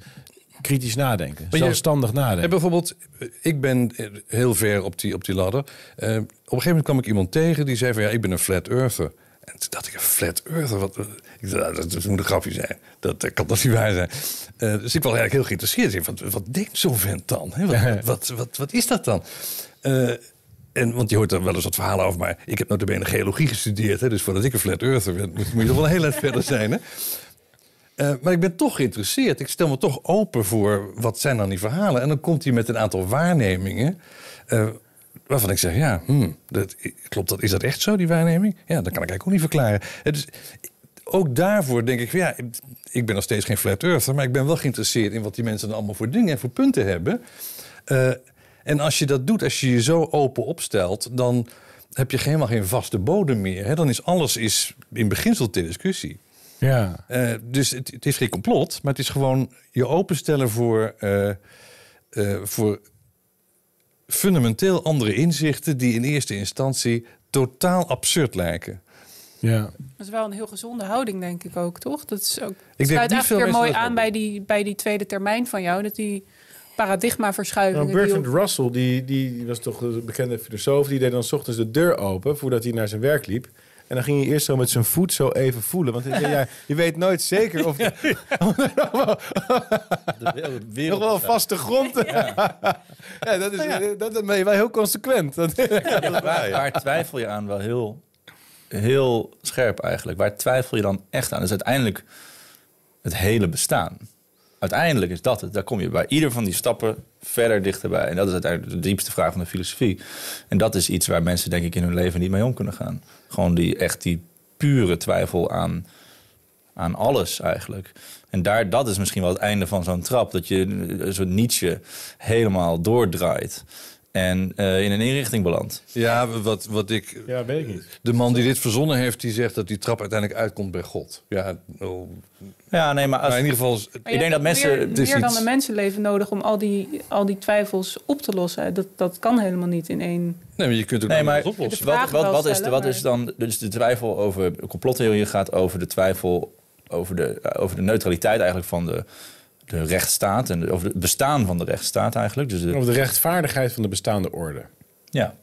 kritisch nadenken. Maar zelfstandig nadenken. En bijvoorbeeld, ik ben heel ver op die, op die ladder. Uh, op een gegeven moment kwam ik iemand tegen die zei van... ja, ik ben een flat earther. En toen dacht ik, een flat earther? Wat, ik dacht, dat, dat moet een grapje zijn. Dat, kan toch niet waar zijn? Uh, dus ik was eigenlijk heel geïnteresseerd. Wat, wat denkt zo'n vent dan? Wat, wat, wat, wat, is dat dan? Uh, en, want je hoort er wel eens wat verhalen over, maar ik heb notabene geologie gestudeerd. Hè, dus voordat ik een flat earther werd, moet je toch wel heel erg verder zijn. Hè? Uh, maar ik ben toch geïnteresseerd. Ik stel me toch open voor wat zijn dan die verhalen. En dan komt hij met een aantal waarnemingen. Uh, waarvan ik zeg, ja, hmm, dat, klopt dat? Is dat echt zo, die waarneming? Ja, dat kan ik eigenlijk ook niet verklaren. Dus ook daarvoor denk ik, ja, ik ben nog steeds geen flat earther... maar ik ben wel geïnteresseerd in wat die mensen dan allemaal voor dingen en voor punten hebben... Uh, en als je dat doet, als je je zo open opstelt, dan heb je helemaal geen vaste bodem meer. Hè? Dan is alles is in beginsel ter discussie. Ja. Uh, dus het, het, is geen complot, maar het is gewoon je openstellen voor, uh, uh, voor fundamenteel andere inzichten die in eerste instantie totaal absurd lijken. Ja. Dat is wel een heel gezonde houding, denk ik ook, toch? Dat is ook. Ik sluit eigenlijk weer mooi aan bij die, bij die tweede termijn van jou. Dat die paradigmaverschuivingen. Nou, Bertrand Russell, die, die was toch een bekende filosoof, die deed dan s ochtends de deur open voordat hij naar zijn werk liep. En dan ging hij eerst zo met zijn voet zo even voelen. Want ja, je weet nooit zeker of... de nog wel vaste grond. Ja. ja dat, is, dat, dat ben je wel heel consequent. Ja, waar, waar twijfel je aan wel heel, heel scherp eigenlijk? Waar twijfel je dan echt aan? Dat is uiteindelijk het hele bestaan uiteindelijk is dat het. Daar kom je bij ieder van die stappen verder dichterbij. En dat is uiteindelijk de diepste vraag van de filosofie. En dat is iets waar mensen denk ik in hun leven niet mee om kunnen gaan. Gewoon die echt die pure twijfel aan, aan alles eigenlijk. En daar, dat is misschien wel het einde van zo'n trap. Dat je zo'n Nietzsche helemaal doordraait en uh, in een inrichting belandt. Ja, wat, wat ik... Ja, weet ik niet. De man die dit verzonnen heeft, die zegt dat die trap uiteindelijk uitkomt bij God. Ja, oh. ja nee, maar, als, maar in ieder geval... ik denk dat mensen... Meer, meer iets... dan een mensenleven nodig om al die, al die twijfels op te lossen. Dat, dat kan helemaal niet in één... Nee, maar je kunt ook nee, maar oplossen. Wat, wat, wat, is, wat is dan... Dus de twijfel over complottheorie gaat over de twijfel... Over de, over de neutraliteit eigenlijk van de de rechtsstaat en over het bestaan van de rechtsstaat eigenlijk. Dus de, over de rechtvaardigheid van de bestaande orde. Ja.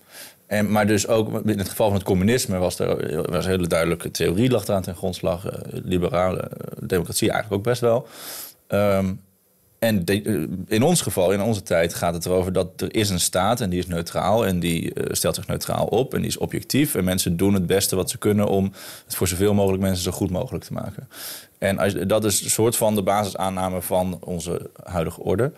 En, maar dus ook in het geval van het communisme was er was een hele duidelijke theorie lag eraan ten grondslag. Uh, liberale uh, democratie eigenlijk ook best wel. Um, en de, in ons geval, in onze tijd, gaat het erover dat er is een staat en die is neutraal en die uh, stelt zich neutraal op en die is objectief. En mensen doen het beste wat ze kunnen om het voor zoveel mogelijk mensen zo goed mogelijk te maken. En als, dat is een soort van de basisaanname van onze huidige orde.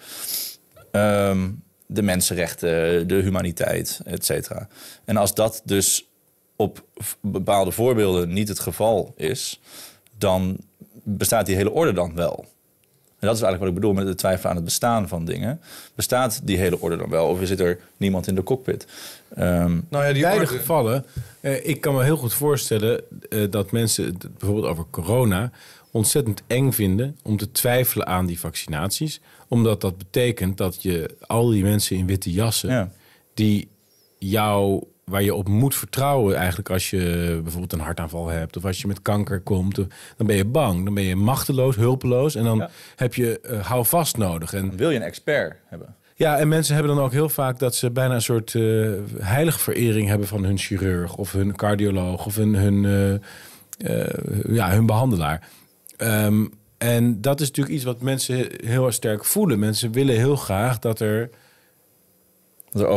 Um, de mensenrechten, de humaniteit, et cetera. En als dat dus op bepaalde voorbeelden niet het geval is, dan bestaat die hele orde dan wel. En dat is eigenlijk wat ik bedoel met het twijfelen aan het bestaan van dingen. Bestaat die hele orde dan wel? Of zit er niemand in de cockpit? Ehm, Nou ja, In die beide orde- gevallen, eh, ik kan me heel goed voorstellen eh, dat mensen het bijvoorbeeld over corona ontzettend eng vinden om te twijfelen aan die vaccinaties. Omdat dat betekent dat je al die mensen in witte jassen ja. die jou, waar je op moet vertrouwen eigenlijk als je bijvoorbeeld een hartaanval hebt of als je met kanker komt, dan ben je bang, dan ben je machteloos, hulpeloos en dan Ja. heb je uh, hou vast nodig. En Dan wil je een expert hebben. ja, en mensen hebben dan ook heel vaak dat ze bijna een soort uh, heilige verering hebben van hun chirurg of hun cardioloog of hun, hun, uh, uh, ja, hun behandelaar. Um, en dat is natuurlijk iets wat mensen heel erg sterk voelen. Mensen willen heel graag dat er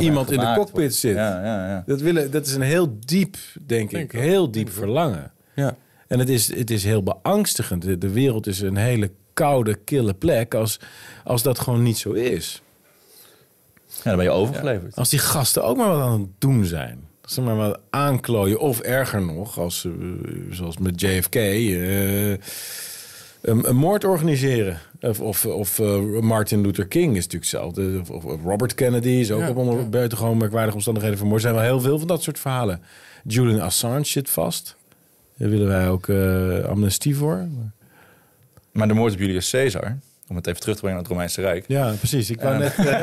iemand in de cockpit wordt. zit. Ja, ja, ja. Dat, willen, dat is een heel diep, denk, Denk ik, heel diep verlangen. Ja. En het is, het is heel beangstigend. De, de wereld is een hele koude, kille plek als, als dat gewoon niet zo is. Ja, dan ben je overgeleverd. Als die gasten ook maar wat aan het doen zijn. Ze maar wat aanklooien. Of erger nog, als, uh, zoals met JFK, uh, een, een, moord organiseren. Of, of, of uh, Martin Luther King is natuurlijk hetzelfde. Of, of Robert Kennedy is ook ja, op onder, ja. buitengewoon merkwaardige omstandigheden vermoord. Er zijn wel heel veel van dat soort verhalen. Julian Assange zit vast. Daar willen wij ook uh, amnestie voor. Maar de moord op Julius Caesar, om het even terug te brengen naar het Romeinse Rijk. Ja, precies. Ik wou uh, net... Uh...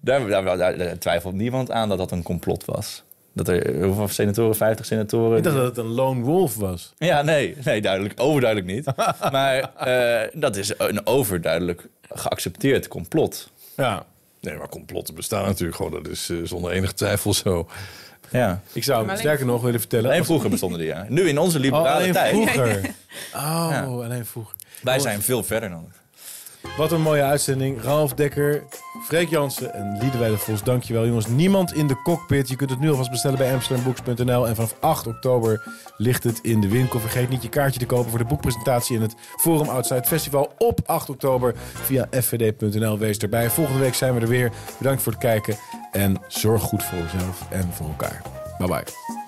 daar, daar, daar, daar, twijfelt niemand aan dat dat een complot was. Dat er hoeveel senatoren, 50 senatoren. Ik dacht dat het een lone wolf was. Ja, nee, nee duidelijk, overduidelijk niet. maar uh, dat is een overduidelijk geaccepteerd complot. Ja. Nee, maar complotten bestaan natuurlijk gewoon. Dat is uh, zonder enige twijfel zo. Ja. Ik zou hem sterker nog willen vertellen. Alleen vroeger bestonden die, ja. Nu in onze liberale oh, alleen tijd. Vroeger. Oh, ja. alleen vroeger. Wij zijn veel verder dan. Wat een mooie uitzending. Ralf Dekker, Freek Jansen en Liedewij Vos. Dankjewel jongens. Niemand in de cockpit. Je kunt het nu alvast bestellen bij amsterdambooks.nl. En vanaf 8 oktober ligt het in de winkel. Vergeet niet je kaartje te kopen voor de boekpresentatie in het Forum Outside Festival op 8 oktober via fvd.nl. Wees erbij. Volgende week zijn we er weer. Bedankt voor het kijken en zorg goed voor jezelf en voor elkaar. Bye bye.